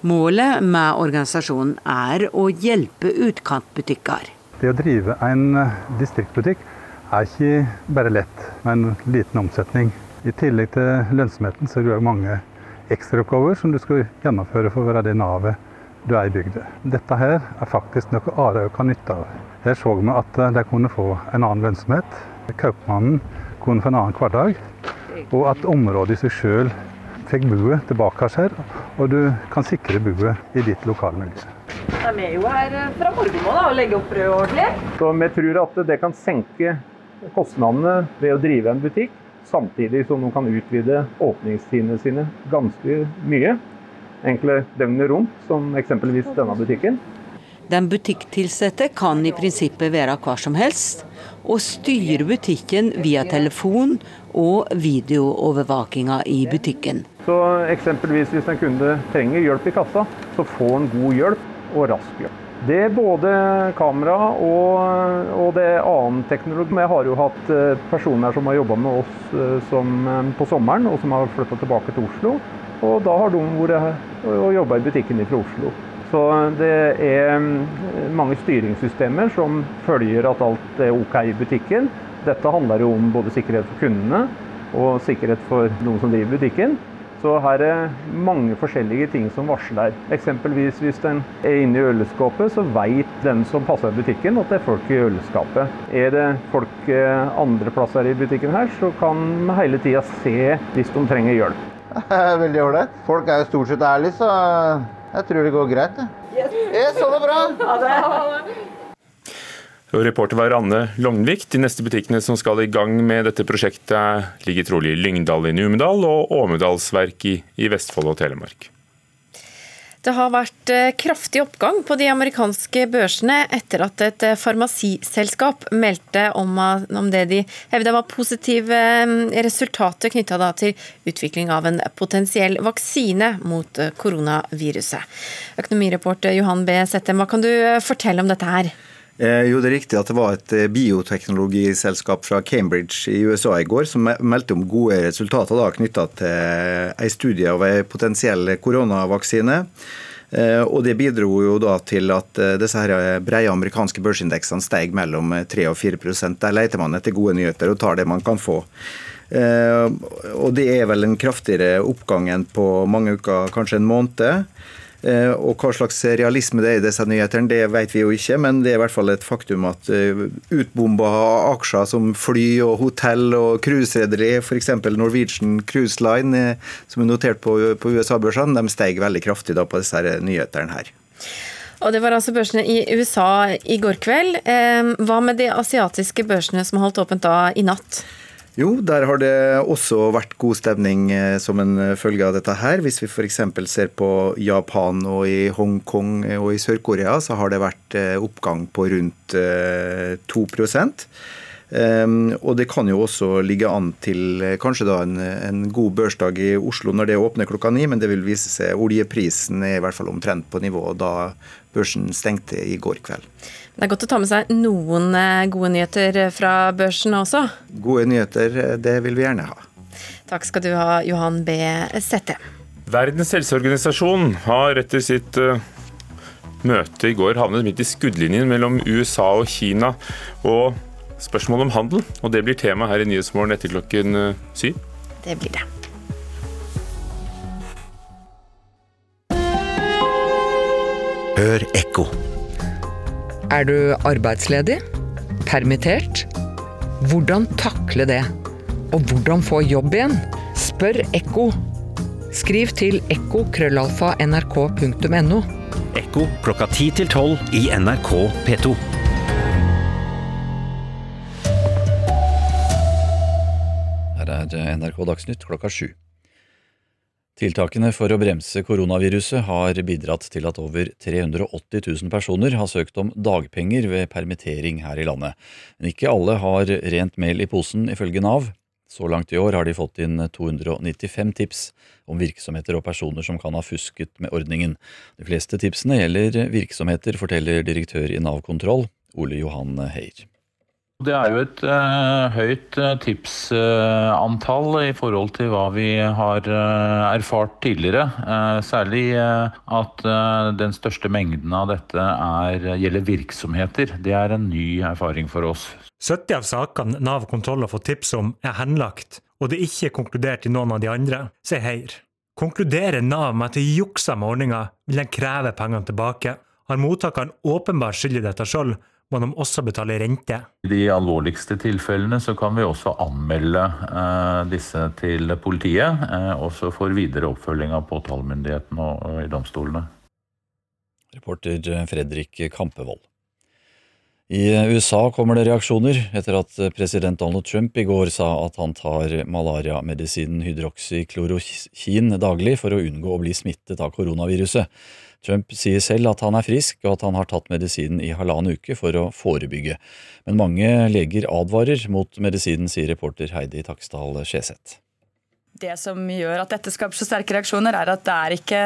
Målet med organisasjonen er å hjelpe utkantbutikker. Det å drive en distriktsbutikk er ikke bare lett med en liten omsetning. I tillegg til lønnsomheten så er det mange ekstraoppgaver som du skal gjennomføre for å være det navet du er i bygda. Dette her er faktisk noe Arøy kan nytte av. Her så vi at de kunne få en annen lønnsomhet. Kaupmannen kunne få en annen hverdag. Og at området i seg sjøl fikk buet tilbake her, og du kan sikre buet i ditt lokalmiljø. De er jo her fra morgenen av og legger opp brød ordentlig. Så vi tror at det kan senke kostnadene ved å drive en butikk, samtidig som de kan utvide åpningstidene sine ganske mye. Enkle døgnet rundt, som eksempelvis denne butikken. Den butikktilsatte kan i prinsippet være hva som helst, og styre butikken via telefon og videoovervåkinga i butikken. Så eksempelvis hvis en kunde trenger hjelp i kassa, så får han god hjelp og rask hjelp. Det er både kamera og, og det er annen teknologi. Jeg har jo hatt eh, personer som har jobba med oss eh, som, eh, på sommeren, og som har flytta tilbake til Oslo. Og da har de vært og jobba i butikken fra Oslo. Så det er mange styringssystemer som følger at alt er OK i butikken. Dette handler jo om både sikkerhet for kundene og sikkerhet for noen som driver butikken. Så her er mange forskjellige ting som varsler. Eksempelvis hvis den er inne i ølskapet, så vet den som passer i butikken at det er folk i ølskapet. Er det folk andre plasser i butikken her, så kan vi hele tida se hvis de trenger hjelp. <laughs> Veldig ålreit. Folk er jo stort sett ærlige, så jeg tror det går greit. Yes. Yes, så det bra. Ha det. Og reporter var Anne Lognvik. De neste butikkene som skal i gang med dette prosjektet, ligger trolig i Lyngdal i Numedal og Åmedalsverk i, Vestfold og Telemark. Det har vært kraftig oppgang på de amerikanske børsene etter at et farmasiselskap meldte om, om det de hevda var positive resultater knytta til utvikling av en potensiell vaksine mot koronaviruset. Økonomireporter Johan B. Settem, hva kan du fortelle om dette her? Jo, Det er riktig at det var et bioteknologiselskap fra Cambridge i USA i går som meldte om gode resultater knytta til en studie av en potensiell koronavaksine. Og Det bidro jo da til at disse her brede amerikanske børsindeksene steg mellom 3 og 4% Der leter man etter gode nyheter og tar det man kan få. Og Det er vel en kraftigere oppgang enn på mange uker, kanskje en måned. Og Hva slags realisme det er i disse nyhetene, det vet vi jo ikke, men det er i hvert fall et faktum at utbomba aksjer som fly og hotell og cruiserederi, f.eks. Norwegian Cruise Line, som er notert på, på USA-børsene, de steg veldig kraftig da på disse nyhetene her. Og Det var altså børsene i USA i går kveld. Hva med de asiatiske børsene som holdt åpent da i natt? Jo, der har det også vært god stemning som en følge av dette her. Hvis vi f.eks. ser på Japan og i Hongkong og i Sør-Korea, så har det vært oppgang på rundt 2 Um, og Det kan jo også ligge an til kanskje da en, en, god børsdag i Oslo når det åpner klokka ni, men det vil vise seg oljeprisen er i hvert fall omtrent på nivå da børsen stengte i går kveld. Det er godt å ta med seg noen gode nyheter fra børsen også. Gode nyheter, det vil vi gjerne ha. Takk skal du ha, Johan B. Sette. Verdens helseorganisasjon har etter sitt møte i går havnet midt i skuddlinjen mellom USA og Kina. og spørsmålet om handel, og det blir tema her i Nyhetsmorgen etter klokken syv. Det blir det. Hør ekko. Er du arbeidsledig? Permittert? Hvordan takle det? Og hvordan få jobb igjen? Spør Ekko. Skriv til ekko.krøllalfa.nrk.no. Ekko klokka 10 til 12 i NRK P2. Her er NRK Dagsnytt klokka sju. Tiltakene for å bremse koronaviruset har bidratt til at over 380 000 personer har søkt om dagpenger ved permittering her i landet. Men ikke alle har rent mel i posen, ifølge Nav. Så langt i år har de fått inn 295 tips om virksomheter og personer som kan ha fusket med ordningen. De fleste tipsene gjelder virksomheter, forteller direktør i Nav kontroll, Ole Johan Heier. Det er jo et uh, høyt uh, tipsantall uh, i forhold til hva vi har erfart tidligere. særlig at den største mengden av dette er, gjelder virksomheter. Det er en ny erfaring for oss. 70 av sakene Nav kontroll har fått tips om, er henlagt, og det er ikke konkludert i noen av de andre, sier Heier. Konkluderer Nav med at de juksa med ordninga, vil den kreve pengene tilbake. Har mottakeren åpenbart skyld i dette sjøl, må de også betale rente. I de alvorligste tilfellene så kan vi også anmelde eh, disse til politiet, eh, også for videre oppfølging av påtalemyndigheten og, og i domstolene. Reporter Fredrik Kampevold. I USA kommer det reaksjoner etter at president Donald Trump i går sa at han tar malariamedisinen hydroksyklorokin daglig for å unngå å bli smittet av koronaviruset. Trump sier selv at han er frisk og at han har tatt medisinen i halvannen uke for å forebygge. Men mange leger advarer mot medisinen, sier reporter Heidi Taksdal Skjeseth. Det som gjør at dette skaper så sterke reaksjoner, er at det er ikke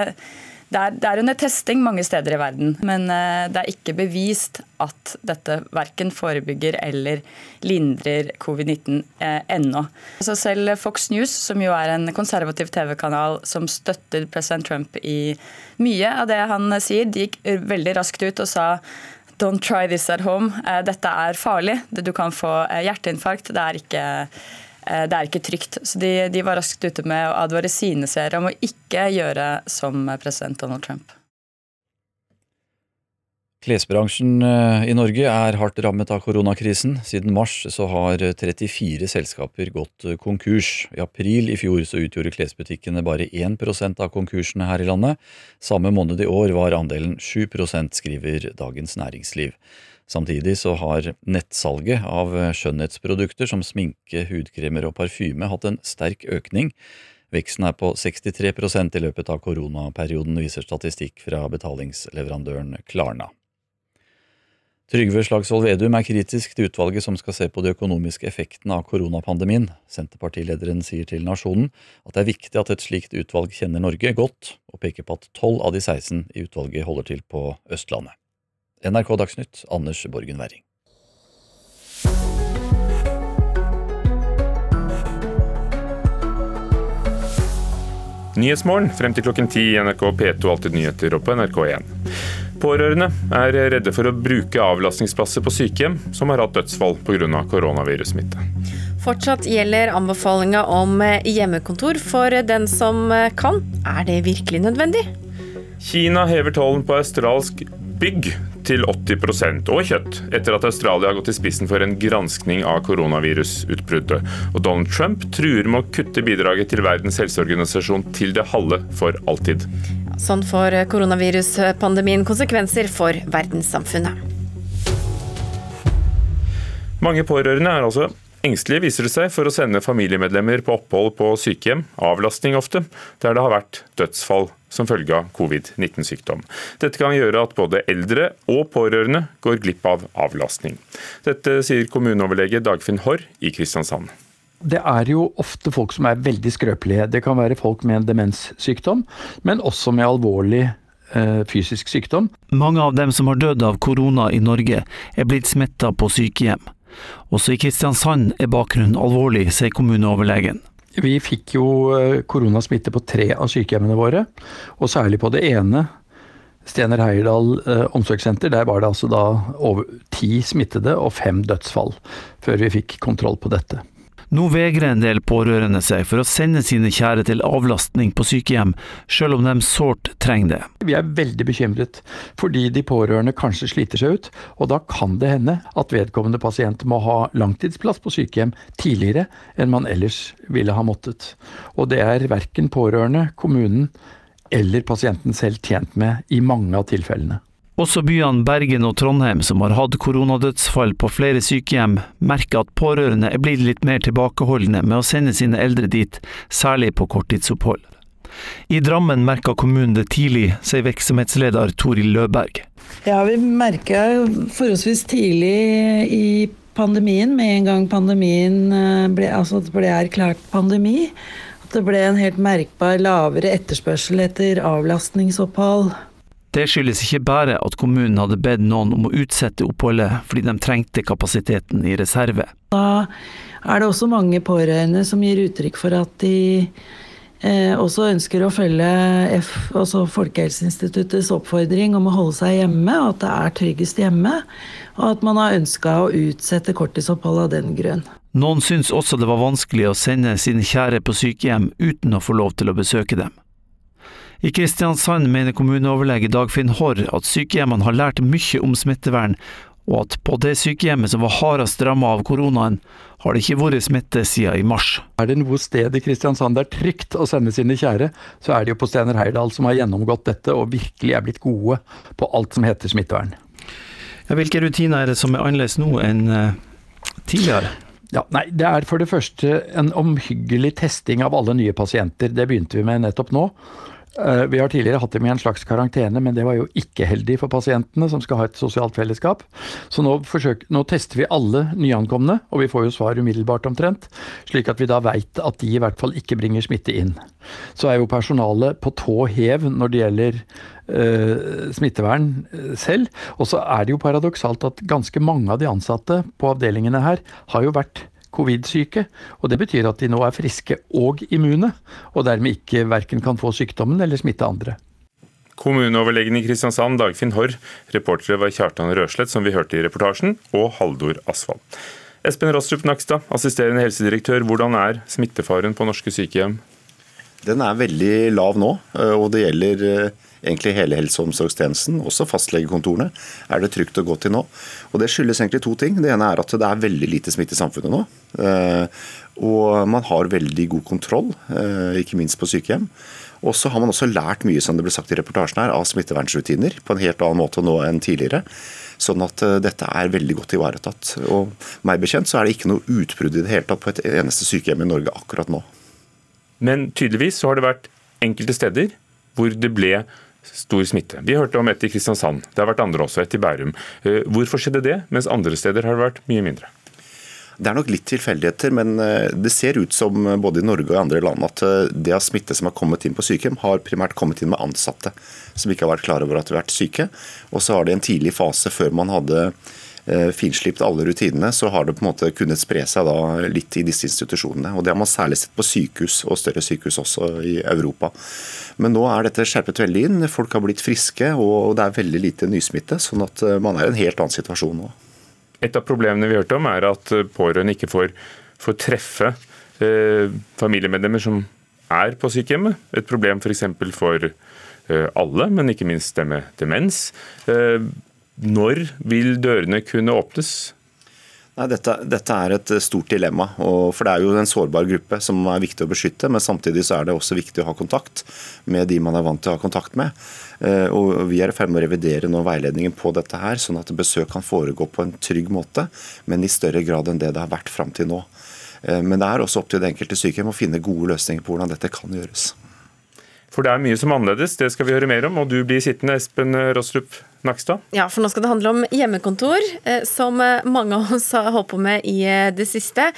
det er, det er, under testing mange steder i verden, men eh, det er ikke bevist at dette verken forebygger eller lindrer covid-19 eh, ennå. Så selv Fox News, som jo er en konservativ TV-kanal som støtter president Trump i mye av det han sier, de gikk veldig raskt ut og sa Don't try this at home. Eh, dette er farlig. Du kan få eh, hjerteinfarkt. Det er ikke Eh, det er ikke trygt. Så de, de var raskt ute med å advare sine seere om å ikke gjøre som president Donald Trump. Klesbransjen eh, i Norge er hardt rammet av koronakrisen. Siden mars så har 34 selskaper gått konkurs. I april i fjor så utgjorde klesbutikkene bare 1% av konkursene her i landet. Samme måned i år var andelen 7% skriver Dagens Næringsliv. Samtidig så har nettsalget av skjønnhetsprodukter som sminke, hudkremer og parfyme hatt en sterk økning. Veksten er på 63% i løpet av koronaperioden, viser statistikk fra betalingsleverandøren Klarna. Trygve Slagsvold Vedum er kritisk til utvalget som skal se på de økonomiske effektene av koronapandemien. Senterpartilederen sier til Nasjonen at det er viktig at et slikt utvalg kjenner Norge godt, og peker på at tolv av de 16 i utvalget holder til på Østlandet. NRK Dagsnytt, Anders Borgen Werring. Nyhetsmorgen frem til klokken ti i NRK P2 Alltid nyheter og på NRK1. Pårørende er redde for å bruke avlastningsplasser på sykehjem som har hatt dødsfall pga. koronavirussmitte. Fortsatt gjelder anbefalinga om hjemmekontor for den som kan. Er det virkelig nødvendig? Kina hever tollen på australsk bygg til 80% og kjøtt, etter at Australia har gått i spissen for en granskning av koronavirusutbruddet. Og Donald Trump truer med å kutte bidraget til Verdens helseorganisasjon til det halve for alltid. Sånn får koronaviruspandemien konsekvenser for verdenssamfunnet. Mange pårørende er altså Engstelige viser det seg for å sende familiemedlemmer på opphold på sykehjem, avlastning ofte, der det har vært dødsfall som følge av covid-19-sykdom. Dette kan gjøre at både eldre og pårørende går glipp av avlastning. Dette sier kommuneoverlege Dagfinn Haarr i Kristiansand. Det er jo ofte folk som er veldig skrøpelige. Det kan være folk med en demenssykdom, men også med alvorlig eh, fysisk sykdom. Mange av dem som har dødd av korona i Norge, er blitt smitta på sykehjem. Også i Kristiansand er bakgrunnen alvorlig, sier kommuneoverlegen. Vi fikk jo eh, koronasmitte på tre av sykehjemmene våre, og særlig på det ene, Stener Heierdal eh, omsorgssenter, der var det altså da over ti smittede og fem dødsfall før vi fikk kontroll på dette. Nå vegrer en del pårørende seg for å sende sine kjære til avlastning på sykehjem, selv om de sårt trenger det. Vi er veldig bekymret fordi de pårørende kanskje sliter seg ut, og da kan det hende at vedkommende pasient må ha langtidsplass på sykehjem tidligere enn man ellers ville ha måttet. Og det er verken pårørende, kommunen eller pasienten selv tjent med i mange av tilfellene. Også byene Bergen og Trondheim, som har hatt koronadødsfall på flere sykehjem, merker at pårørende er blitt litt mer tilbakeholdne med å sende sine eldre dit, særlig på korttidsopphold. I Drammen merka kommunen det tidlig, sier virksomhetsleder Toril Løberg. Ja, vi merka forholdsvis tidlig i pandemien, med en gang pandemien ble, altså det ble erklært pandemi, at det ble en helt merkbar lavere etterspørsel etter avlastningsopphold. Det skyldes ikke bare at kommunen hadde bedt noen om å utsette oppholdet fordi de trengte kapasiteten i reserve. Da er det også mange pårørende som gir uttrykk for at de eh, også ønsker å følge F, altså Folkehelseinstituttets oppfordring om å holde seg hjemme, og at det er tryggest hjemme. Og at man har ønska å utsette korttidsoppholdet av den grunn. Noen syns også det var vanskelig å sende sine kjære på sykehjem uten å få lov til å besøke dem. I Kristiansand mener kommuneoverlege Dagfinn Haarr at sykehjemmene har lært mye om smittevern, og at på det sykehjemmet som var hardest rammet av koronaen, har det ikke vært smitte siden i mars. Er det noe sted i Kristiansand det er trygt å sende sine kjære, så er det jo på Stener Heyerdahl som har gjennomgått dette og virkelig er blitt gode på alt som heter smittevern. Ja, hvilke rutiner er det som er annerledes nå enn tidligere? Ja, nei, Det er for det første en omhyggelig testing av alle nye pasienter. Det begynte vi med nettopp nå. Vi har tidligere hatt dem i en slags karantene, men det var jo ikke heldig for pasientene, som skal ha et sosialt fellesskap. Så nå, forsøker, nå tester vi alle nyankomne, og vi får jo svar umiddelbart omtrent, slik at vi da veit at de i hvert fall ikke bringer smitte inn. Så er jo personalet på tå hev når det gjelder uh, smittevern selv. Og så er det jo paradoksalt at ganske mange av de ansatte på avdelingene her har jo vært covid-syke. og Det betyr at de nå er friske og immune, og dermed ikke verken kan få sykdommen eller smitte andre. Kommuneoverlegen i Kristiansand, Dagfinn Haarr. Reportere var Kjartan Røslett, som vi hørte i reportasjen, og Haldor Asvald. Espen Rostrup Nakstad, assisterende helsedirektør. Hvordan er smittefaren på norske sykehjem? Den er veldig lav nå, og det gjelder egentlig hele helse- og omsorgstjenesten, også fastlegekontorene, er det trygt å gå til nå. Og Det skyldes egentlig to ting. Det ene er at det er veldig lite smitte i samfunnet nå. Og man har veldig god kontroll, ikke minst på sykehjem. Og så har man også lært mye som det ble sagt i reportasjen her, av smittevernsrutiner på en helt annen måte nå enn tidligere. Sånn at dette er veldig godt ivaretatt. Og meg bekjent så er det ikke noe utbrudd i det hele tatt på et eneste sykehjem i Norge akkurat nå. Men tydeligvis så har det vært enkelte steder hvor det ble stor smitte. Vi hørte om et i Kristiansand, det har vært andre også, et i Bærum. Hvorfor skjedde det, mens andre steder har det vært mye mindre? Det er nok litt tilfeldigheter, men det ser ut som både i Norge og i andre land at det av smitte som har kommet inn på sykehjem, har primært kommet inn med ansatte som ikke har vært klar over at de har vært syke. Og så har det en tidlig fase, før man hadde finslipt alle rutinene, så har det på en måte kunnet spre seg da litt i disse institusjonene. Og Det har man særlig sett på sykehus og større sykehus også i Europa. Men nå er dette skjerpet veldig inn. Folk har blitt friske, og det er veldig lite nysmitte. Sånn at man er i en helt annen situasjon nå. Et av problemene vi hørte om, er at pårørende ikke får, får treffe eh, familiemedlemmer som er på sykehjemmet. Et problem f.eks. For, for eh, alle, men ikke minst det med demens. Eh, når vil dørene kunne åpnes? Nei, dette, dette, er et stort dilemma. for Det er jo en sårbar gruppe som er viktig å beskytte. Men samtidig så er det også viktig å ha kontakt med de man er vant til å ha kontakt med. Og Vi er i ferd med å revidere nå veiledningen på dette, her, sånn at besøk kan foregå på en trygg måte, men i større grad enn det det har vært fram til nå. Men det er også opp til det enkelte sykehjem å finne gode løsninger på hvordan dette kan gjøres. For det er mye som er annerledes, det skal vi høre mer om. Og du blir sittende, Espen Rostrup Nakstad. Ja, for nå skal det handle om hjemmekontor, som mange av oss har holdt på med i det siste.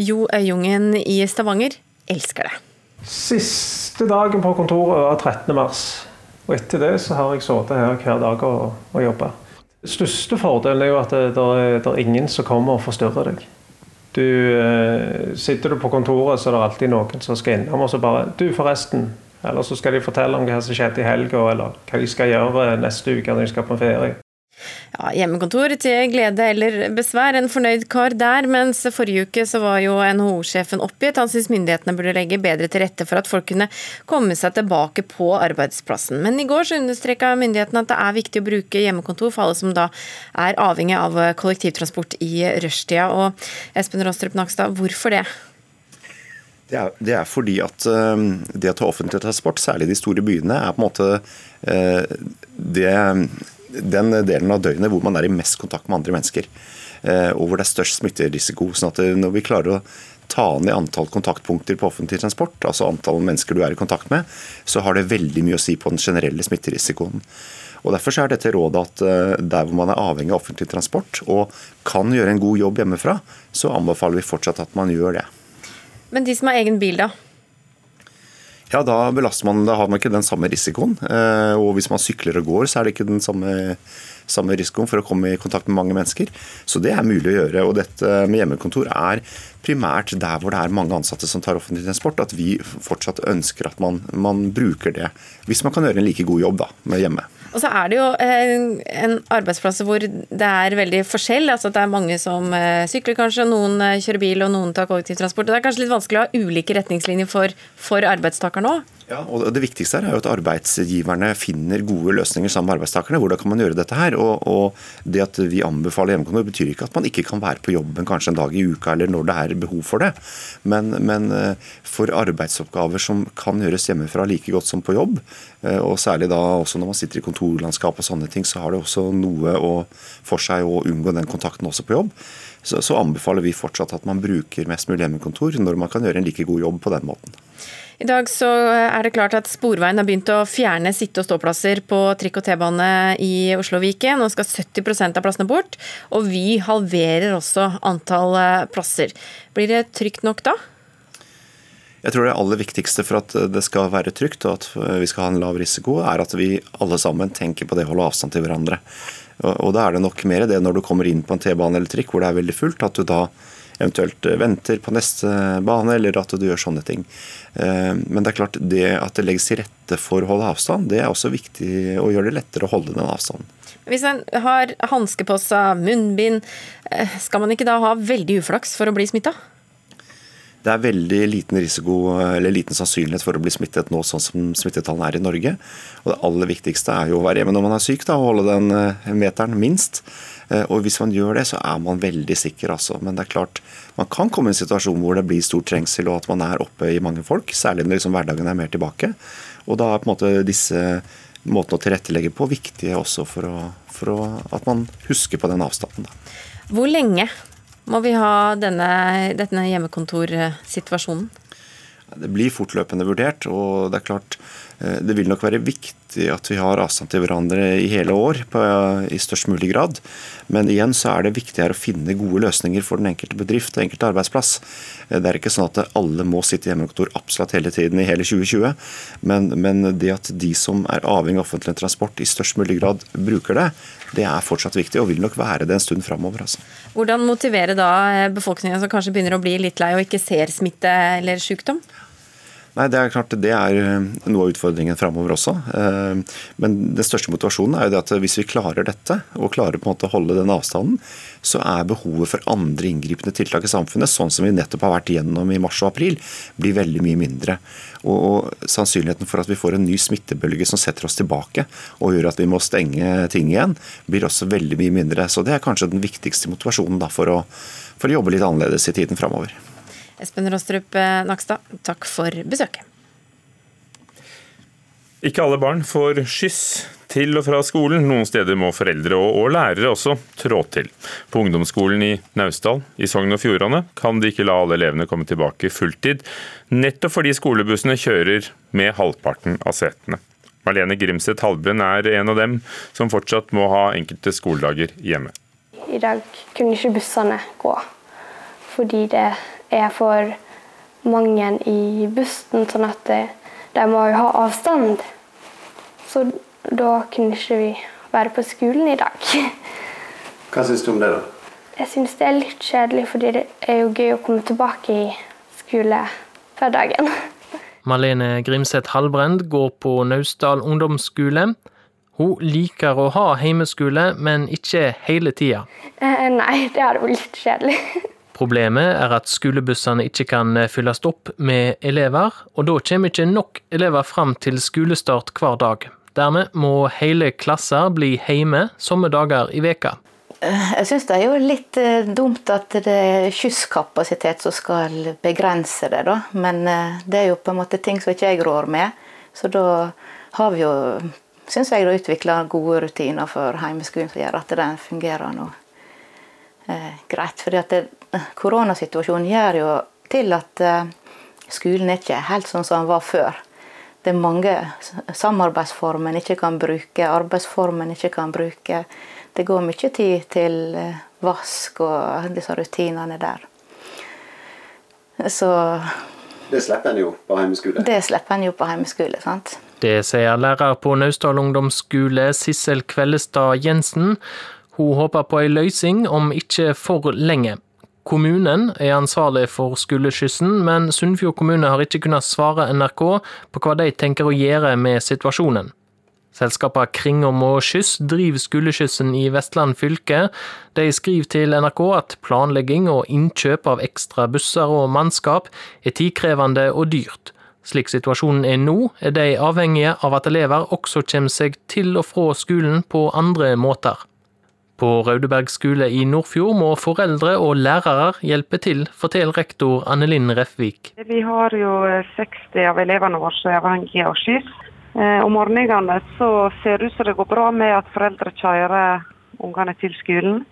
Jo Øyungen i Stavanger elsker det. Siste dagen på kontoret var 13. mars. Og etter det så har jeg sittet her hver dag og, og jobba. Største fordelen er jo at det, det, er, det er ingen som kommer og forstyrrer deg. Du, eh, sitter du på kontoret, så er det alltid noen som skal innom og så bare Du, forresten, eller så skal de fortelle om hva som skjedde i helga, eller hva de skal gjøre neste uke når de skal på ferie. Ja, Hjemmekontor til glede eller besvær, en fornøyd kar der. Mens forrige uke så var jo NHO-sjefen oppgitt. Han syns myndighetene burde legge bedre til rette for at folk kunne komme seg tilbake på arbeidsplassen. Men i går så understreka myndighetene at det er viktig å bruke hjemmekontor for alle som da er avhengig av kollektivtransport i rushtida. Og Espen Rostrup Nakstad, hvorfor det? Det er, det er, fordi at uh, det å ta offentlig transport, særlig i de store byene, er på en måte uh, det den delen av døgnet hvor man er i mest kontakt med andre mennesker. Eh, og hvor det er størst smitterisiko. sånn at eh, Når vi klarer å ta ned antall kontaktpunkter på offentlig transport, altså antall mennesker du er i kontakt med, så har det veldig mye å si på den generelle smitterisikoen. Og Derfor er dette rådet at eh, der hvor man er avhengig av offentlig transport og kan gjøre en god jobb hjemmefra, så anbefaler vi fortsatt at man gjør det. Men de som har egen bil, da? ja, da belaster man, da har man ikke den samme risikoen. Eh, og hvis man sykler og går, så er det ikke den samme, samme risikoen for å komme i kontakt med mange mennesker. Så det er mulig å gjøre. Og dette med hjemmekontor er primært der hvor det er mange ansatte som tar offentlig transport, at vi fortsatt ønsker at man, man bruker det. Hvis man kan gjøre en like god jobb da, med hjemme. Og så er det jo eh, en arbeidsplass hvor det er veldig forskjell. altså Det er mange som eh, sykler kanskje, noen eh, kjører bil og noen tar kollektivtransport. Det er kanskje litt vanskelig å ha ulike retningslinjer for, for arbeidstakerne òg? Ja, og Det viktigste er jo at arbeidsgiverne finner gode løsninger sammen med arbeidstakerne. Hvordan kan man gjøre dette her? Og, og Det at vi anbefaler hjemmekontor betyr ikke at man ikke kan være på jobben kanskje en dag i uka eller når det er behov for det. Men, men for arbeidsoppgaver som kan gjøres hjemmefra like godt som på jobb, og særlig da også når man sitter i kontorlandskap og sånne ting, så har det også noe å, for seg å unngå den kontakten også på jobb. Så, så anbefaler vi fortsatt at man bruker mest mulig hjemmekontor når man kan gjøre en like god jobb på den måten. I dag så er det klart at Sporveien har begynt å fjerne sitte- og ståplasser på trikk og T-bane i Oslo-Viken. Nå skal 70% av plassene bort, og Vy halverer også antall eh, plasser. Blir det trygt nok da? Jeg tror det aller viktigste for at det skal være trygt og at vi skal ha en lav risiko, er at vi alle sammen tenker på det å holde avstand til hverandre. Og Da er det nok mer det når du kommer inn på en T-bane eller trikk hvor det er veldig fullt, at du da eventuelt venter på neste bane, eller at du gjør sånne ting. Eh, men det er klart det at det legges til rette for å holde avstand, det er også viktig å gjøre det lettere å holde den avstanden. Hvis en har hanske på seg, munnbind, eh, skal man ikke da ha veldig uflaks for å bli smitta? Det er veldig liten risiko eller liten sannsynlighet for å bli smittet nå, sånn som smittetallene er i Norge. Og Det aller viktigste er jo å være hjemme når man er syk, da, og holde den eh, meteren minst. Eh, og Hvis man gjør det, så er man veldig sikker. Altså. Men det er klart, man kan komme i en situasjon hvor det blir stor trengsel og at man er oppe i mange folk, særlig når liksom hverdagen er mer tilbake. Og Da er på en måte disse måtene å tilrettelegge på viktige også for, å, for å, at man husker på den avstanden. Da. Hvor lenge må vi ha denne, denne hjemmekontorsituasjonen? Det blir fortløpende vurdert, og det er klart eh, det vil nok være viktig at vi har avstand til hverandre i hele år på, i størst mulig grad. Men igjen så er det viktigere å finne gode løsninger for den enkelte bedrift og enkelte arbeidsplass. Eh, det er ikke sånn at alle må sitte i hjemmekontor absolutt hele tiden i hele 2020. Men, men det at de som er avhengig av offentlig transport i størst mulig grad bruker det, det er fortsatt viktig og vil nok være det en stund framover. Altså. Hvordan motivere da eh, befolkningen som kanskje begynner å bli litt lei og ikke ser smitte eller sykdom? Nei, Det er klart det er eh, noe av utfordringen framover også. Eh, men den største motivasjonen er jo det at hvis vi klarer dette, og klarer på en måte å holde den avstanden, så er behovet for andre inngripende tiltak i samfunnet, sånn som vi nettopp har vært gjennom i mars og april, blir veldig mye mindre. Og, sannsynligheten for at vi får en ny smittebølge som setter oss tilbake og gjør at vi må stenge ting igjen, blir også veldig mye mindre. Så det er kanskje den viktigste motivasjonen da, for, å, for å jobbe litt annerledes i tiden framover. Espen Rostrup eh, Nakstad, takk for besøket. Ikke alle barn får skyss til og fra skolen. Noen steder må foreldre og, og lærere også trå til. På ungdomsskolen i Naustdal i Sogn og Fjordane kan de ikke la alle elevene komme tilbake fulltid, nettopp fordi skolebussene kjører med halvparten av setene. Marlene Grimseth Halbrunn er en av dem som fortsatt må ha enkelte skoledager hjemme. I dag kunne ikke bussene gå, fordi det er for mange i bussen, sånn at de må jo ha avstand. Så da kunne ikke vi være på skolen i dag. <laughs> Hva syns du om det, da? Jeg syns det er litt kjedelig, fordi det er jo gøy å komme tilbake i skolehverdagen. <laughs> Malene Grimseth Halbrend går på Naustdal ungdomsskole. Hun liker å ha heimeskole, men ikke hele tida. Eh, nei, det hadde vært litt kjedelig. <laughs> Problemet er at skolebussene ikke kan fylles opp med elever, og da kommer ikke nok elever fram til skolestart hver dag. Dermed må hele klasser bli hjemme somme dager i veka. Jeg syns det er jo litt eh, dumt at det er skyss-kapasitet som skal begrense det, da. Men eh, det er jo på en måte ting som ikke jeg rår med. Så da har vi jo, syns jeg, utvikla gode rutiner for heimeskolen som gjør at den fungerer nå eh, greit. Fordi at det, koronasituasjonen gjør jo til at eh, skolen er ikke helt sånn som den var før. Det er mange samarbeidsformer en ikke kan bruke, arbeidsformer en ikke kan bruke. Det går mye tid til eh, vask og disse rutinene der. Så Det slipper en jo på hjemmeskole? Det slipper en jo på hjemmeskole, sant. Det sier lærer på Naustdal ungdomsskole Sissel Kvellestad Jensen. Hun håper på ei løysing om ikke for lenge. Kommunen er ansvarlig for skoleskyssen, men Sunnfjord kommune har ikke kunnet svare NRK på hva de tenker å gjøre med situasjonen. Selskapet Kringom og Skyss driver skoleskyssen i Vestland fylke. De skriver til NRK at planlegging og innkjøp av ekstra busser og mannskap er tidkrevende og dyrt. Slik situasjonen er nå, er de avhengige av at elever også kommer seg til og fra skolen på andre måter. På Raudeberg skole i Nordfjord må foreldre og lærere hjelpe til, forteller rektor Annelinn Refvik. Vi har jo 60 av elevene våre som er avhengige av skyss. Eh, om morgenene så ser det ut som det går bra med at foreldre kjører ungene til skolen.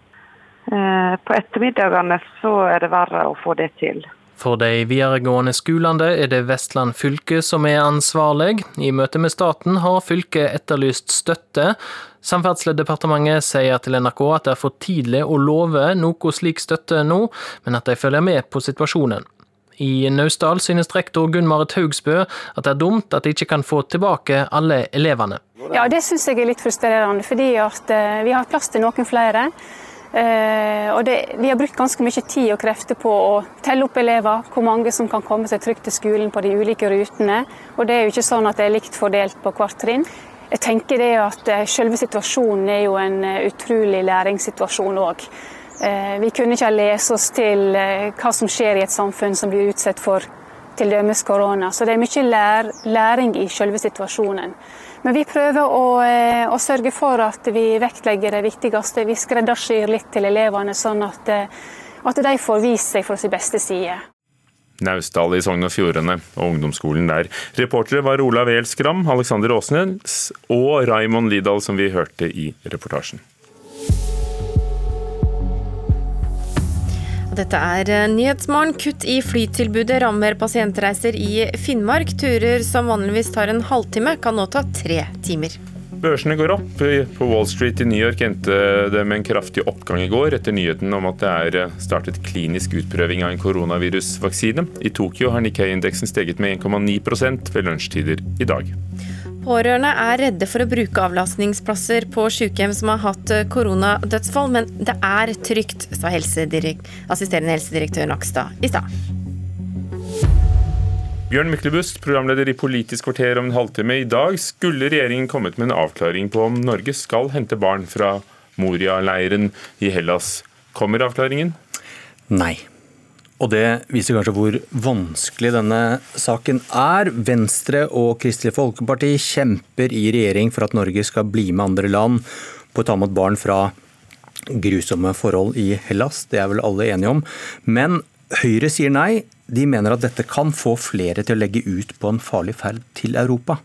Eh, på ettermiddagene så er det verre å få det til. For de videregående skolene er det Vestland fylke som er ansvarlig. I møte med staten har fylket etterlyst støtte. Samferdselsdepartementet sier til NRK at det er for tidlig å love noe slik støtte nå, men at de følger med på situasjonen. I Naustdal synes rektor Gunn-Marit Haugsbø at det er dumt at de ikke kan få tilbake alle elevene. Ja, Det synes jeg er litt frustrerende, fordi vi har plass til noen flere. Eh, og det, vi har brukt ganske mye tid og krefter på å telle opp elever, hvor mange som kan komme seg trygt til skolen på de ulike rutene. Og det er jo ikke sånn at det er likt fordelt på hvert trinn. Jeg tenker det at eh, Selve situasjonen er jo en eh, utrolig læringssituasjon òg. Vi kunne ikke lese oss til hva som skjer i et samfunn som blir utsatt for t.d. korona. Så det er mye lær, læring i selve situasjonen. Men vi prøver å, eh, å, sørge for at vi vektlegger det viktigste. Vi skreddersyr litt til elevene, sånn at, eh, at de får vist seg fra sin beste side. Naustdal i Sogn og Fjordane og ungdomsskolen der. Reportere var Olav Elskram, Alexander Åsnes og Raimond Lidahl, som vi hørte i reportasjen. Dette er eh, Nyhetsmorgen. Kutt i flytilbudet rammer pasientreiser i Finnmark. Turer som vanligvis tar en halvtime, kan nå ta tre timer. Børsene går opp. På Wall Street i New York endte det med en kraftig oppgang i går etter nyheten om at det er eh, startet klinisk utprøving av en koronavirusvaksine. I Tokyo har Nikkei-indeksen steget med 1,9% ved lunsjtider i dag. Pårørende er redde for å bruke avlastningsplasser på sykehjem som har hatt eh, koronadødsfall, men det er trygt, sa helsedirekt, assisterende helsedirektør Nakstad i stad. Bjørn Myklebust, programleder i Politisk kvarter om en halvtime. I dag skulle regjeringen kommet med en avklaring på om Norge skal hente barn fra Moria-leiren i Hellas. Kommer avklaringen? Nei. Og det viser kanskje hvor vanskelig denne saken er. Venstre og Kristelig Folkeparti kjemper i regjering for at Norge skal bli med andre land på å ta imot barn fra grusomme forhold i Hellas. Det er vel alle enige om. Men Høyre sier nei. De mener at dette kan få flere til å legge ut på en farlig ferd til Europa.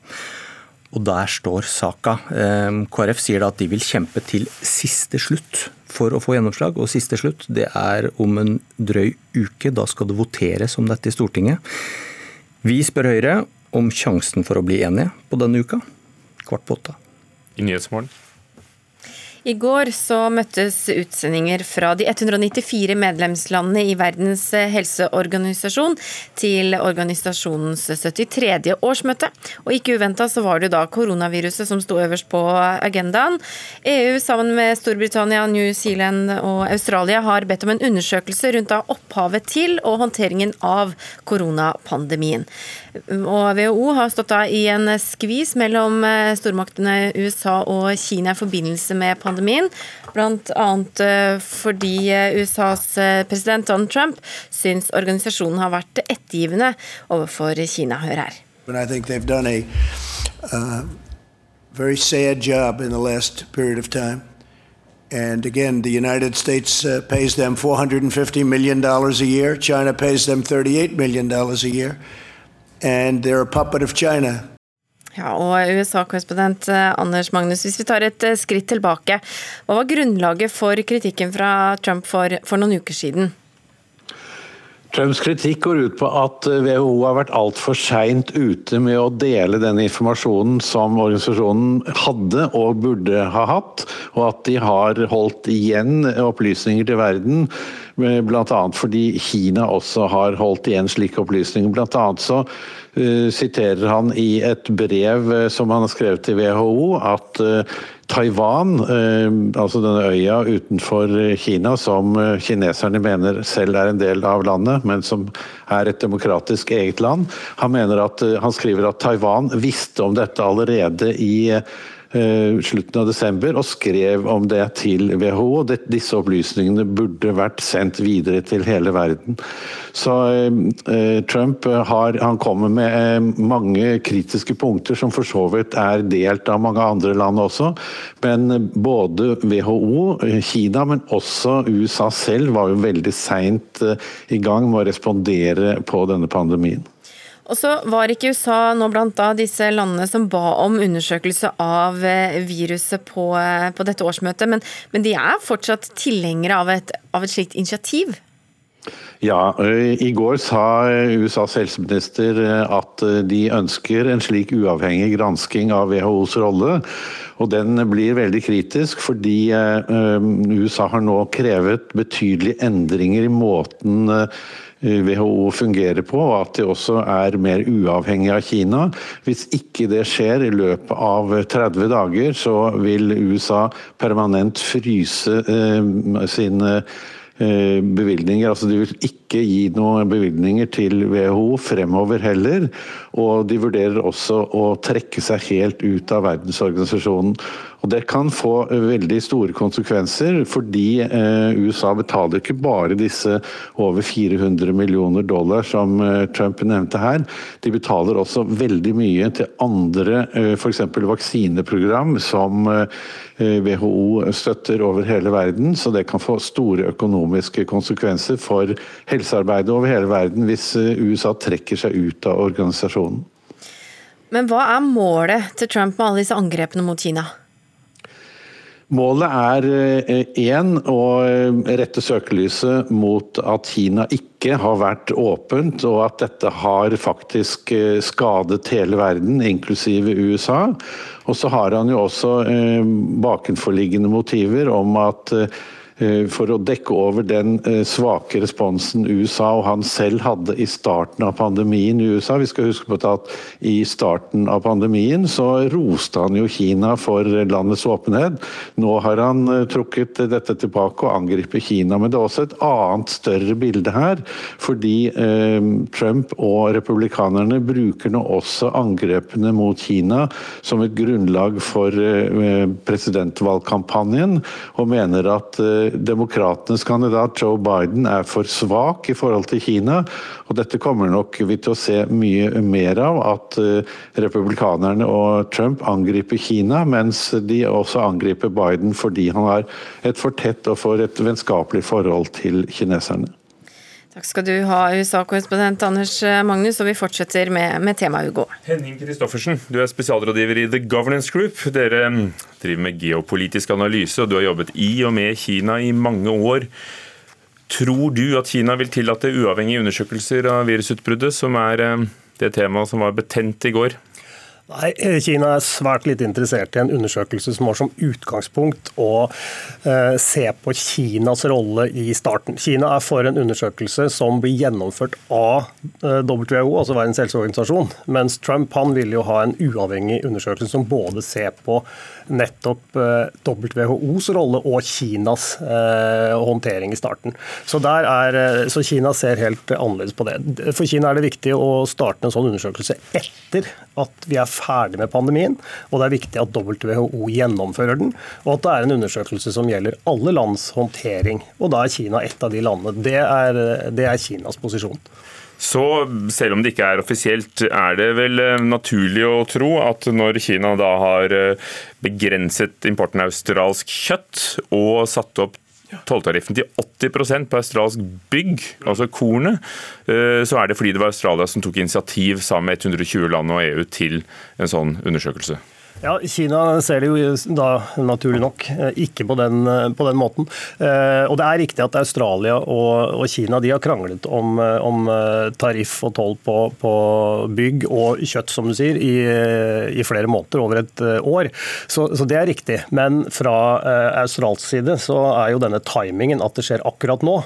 Og der står saka. Ehm, KrF sier at de vil kjempe til siste slutt for å få gjennomslag. Og siste slutt, det er om en drøy uke. Da skal det voteres om dette i Stortinget. Vi spør Høyre om sjansen for å bli enige på denne uka. Kvart på åtte. I Nyhetsmorgen. I går så møttes utsendinger fra de 194 medlemslandene i Verdens helseorganisasjon til organisasjonens 73. årsmøte. Og ikke uventa så var det da koronaviruset som sto øverst på agendaen. EU sammen med Storbritannia, New Zealand og Australia har bedt om en undersøkelse rundt da opphavet til og håndteringen av koronapandemien. Og WHO har stått da i en skvis mellom stormaktene USA og Kina i forbindelse med pandemien pandemien, bl.a. Eh, fordi eh, USAs eh, president Donald Trump syns organisasjonen har vært ettergivende overfor Kina. Hør her. Uh, very sad job in the last period of time. And again, the United States uh, pays them $450 million a year. China pays them $38 million a year. And they're a puppet of China. Ja, og USA-korrespondent eh, Anders Magnus, hvis vi tar et eh, skritt tilbake. Hva var grunnlaget for kritikken fra Trump for, for noen uker siden? Trumps kritikk går ut på at eh, WHO har vært altfor seint ute med å dele den informasjonen som organisasjonen hadde og burde ha hatt, og at de har holdt igjen opplysninger til verden. Bl.a. fordi Kina også har holdt igjen slike opplysninger. Blant annet så siterer han i et brev uh, som han har skrevet til WHO, at uh, Taiwan, altså denne øya utenfor Kina som kineserne mener selv er en del av landet, men som er et demokratisk eget land. Han, at, han skriver at Taiwan visste om dette allerede i Eh, slutten av desember og skrev om det til WHO. Disse opplysningene burde vært sendt videre til hele verden. Så eh, Trump har, han kommer med eh, mange kritiske punkter som for så vidt er delt av mange andre land også. Men både WHO, Kina, men også USA selv var jo veldig seint i gang med å respondere på denne pandemien. Og så var ikke USA nå blant da disse landene som ba om undersøkelse av eh, viruset på, eh, på dette årsmøtet, men, men, de er fortsatt tilhengere av av et slikt initiativ? Ja, eh, i går sa USAs helseminister at de ønsker en slik uavhengig gransking av WHOs rolle. Og den blir veldig kritisk, fordi USA har nå krevet betydelige endringer i måten WHO fungerer på, og at de også er mer uavhengige av Kina. Hvis ikke det skjer i løpet av 30 dager, så vil USA permanent fryse eh, sine eh, bevilgninger. Altså de vil ikke gi noen bevilgninger til WHO fremover heller. Og de vurderer også å trekke seg helt ut av verdensorganisasjonen. Og Det kan få veldig store konsekvenser, fordi eh, USA betaler ikke bare disse over 400 millioner dollar som eh, Trump nevnte her. De betaler også veldig mye til andre, eh, f.eks. vaksineprogram som WHO støtter over hele verden. Så det kan få store økonomiske konsekvenser for helsearbeidet over hele verden hvis USA trekker seg ut av organisasjonen. Men hva er målet til Trump med alle disse angrepene mot Kina? Målet er én eh, å eh, rette søkelyset mot at Kina ikke har vært åpent, og at dette har faktisk eh, skadet hele verden, inklusive USA. Og så har han jo også bakenforliggende motiver om at for å dekke over den eh, svake responsen USA og han selv hadde i starten av pandemien i USA. Vi skal huske på at i starten av pandemien så roste han jo Kina for landets åpenhet. Nå har han eh, trukket dette tilbake og angriper Kina. Men det er også et annet større bilde her. Fordi eh, Trump og republikanerne bruker nå også angrepene mot Kina som et grunnlag for eh, presidentvalgkampanjen, og mener at eh, demokratenes kandidat Joe Biden er for svak i forhold til Kina. Og dette kommer nok vi til å se mye mer av, at eh, republikanerne og Trump angriper Kina, mens de også angriper Biden fordi han har et for tett og for et vennskapelig forhold til kineserne. Takk skal du ha, USA-korrespondent Anders Magnus, og vi fortsetter med, med temaet Hugo. Henning Kristoffersen, du er spesialrådgiver i The Governance Group. Dere mm, driver med geopolitisk analyse, og du har jobbet i og med Kina i mange år. Tror du at Kina vil tillate uavhengige undersøkelser av virusutbruddet, som er mm, det temaet som var betent i går? Nei, Kina er svært litt interessert i en undersøkelse som har som utgangspunkt å eh, se på Kinas rolle i starten. Kina er for en undersøkelse som blir gjennomført av eh, WHO, altså Verdens helseorganisasjon, mens Trump han vil jo ha en uavhengig undersøkelse som både ser på nettopp eh, WHOs rolle og Kinas eh, håndtering i starten. Så, er, eh, så Kina ser helt annerledes på det. For Kina er det viktig å starte en sånn undersøkelse etter at vi er ferdig med pandemien, og det er viktig at WHO gjennomfører den, og at det er en undersøkelse som gjelder alle lands håndtering. Og da er Kina et av de landene. Det er, det er Kinas posisjon. Så selv om det ikke er offisielt, er det vel eh, naturlig å tro at når Kina da har eh, begrenset importen av australsk kjøtt og satt opp tolltariffen til 80% på australsk bygg, altså kornet, eh, så er det fordi det var Australia som tok initiativ sammen med 120 land og EU til en sånn undersøkelse. Ja, Kina ser det jo da naturlig nok eh, ikke på den, eh, på den måten. Eh, og Det er riktig at Australia og, og Kina de har kranglet om, om tariff og toll på, på, bygg og kjøtt, som du sier, i, i flere måneder, over et år. Så, så, det er riktig. Men fra australsk side så er jo denne timingen at det skjer akkurat nå,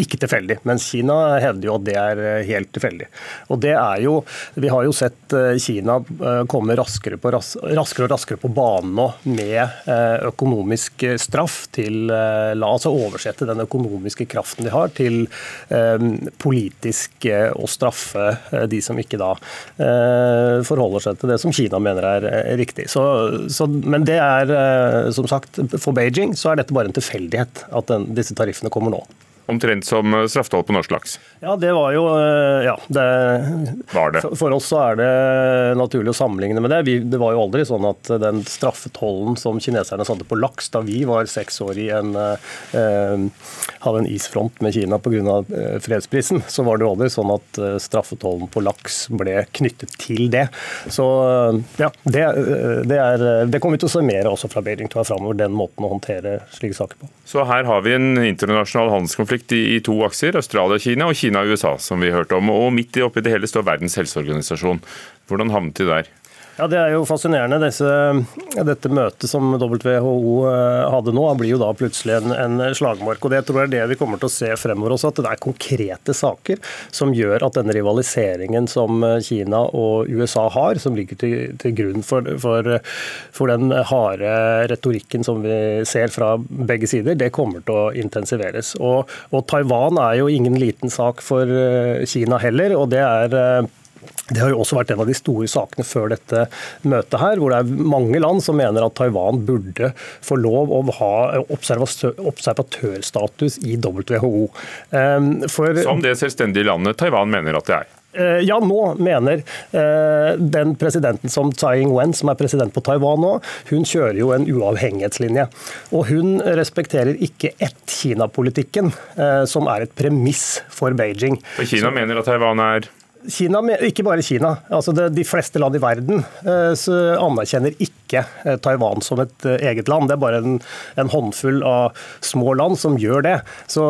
ikke tilfeldig. Mens Kina hevder jo at det er helt tilfeldig. Og det er jo, Vi har jo sett Kina komme raskere på raskere raskere og raskere på banen nå med eh, økonomisk straff til eh, La oss oversette den økonomiske kraften de har, til eh, politisk å straffe de som ikke da forholder seg til det som Kina mener er riktig. Så, så, men det er, som sagt, for Beijing så er dette bare en tilfeldighet at den, disse tariffene kommer nå omtrent som eh, straffetoll på norsk laks? Ja, det var jo eh, Ja, det, var det. For oss så er det naturlig å sammenligne med det. Vi, det var jo aldri sånn at den straffetollen som kineserne satte på laks da vi var seks år i en eh, hadde en isfront med Kina pga. Eh, fredsprisen, så var det jo aldri sånn at straffetollen på laks ble knyttet til det. Så ja, det, det, er, det kommer vi til å se mer også fra Beijing framover, den måten å håndtere slike saker på. Så her har vi en internasjonal handelskonflikt konflikt i, to akser, Australia-Kina og Kina-USA, som vi hørte om. Og midt oppi det hele står Verdens helseorganisasjon. Hvordan havnet de der? Ja, Det er jo fascinerende. Disse, dette møtet som WHO eh, hadde nå, blir jo da plutselig en, en slagmark. og Det tror jeg er det vi kommer til å se fremover også, at det er konkrete saker som gjør at denne rivaliseringen som Kina og USA har, som ligger til, til grunn for, for, for, den harde retorikken som vi ser fra begge sider, det kommer til å intensiveres. Og, og Taiwan er jo ingen liten sak for eh, Kina heller. og det er eh, det har jo også vært en av de store sakene før dette møtet her, hvor det er mange land som mener at Taiwan burde få lov å ha observatørstatus i WHO. Ehm, for, som det selvstendige landet Taiwan mener at det er? Eh, ja, nå mener eh, den presidenten som Tsai Ing-wen, som er president på Taiwan nå, hun kjører jo en uavhengighetslinje. Og hun respekterer ikke ett-Kina-politikken, eh, som er et premiss for Beijing. For Kina Så, mener at Taiwan er Kina, ikke bare Kina. altså De fleste land i verden eh, anerkjenner ikke eh, Taiwan som et eh, eget land. Det er bare en, en håndfull av små land som gjør det. Så,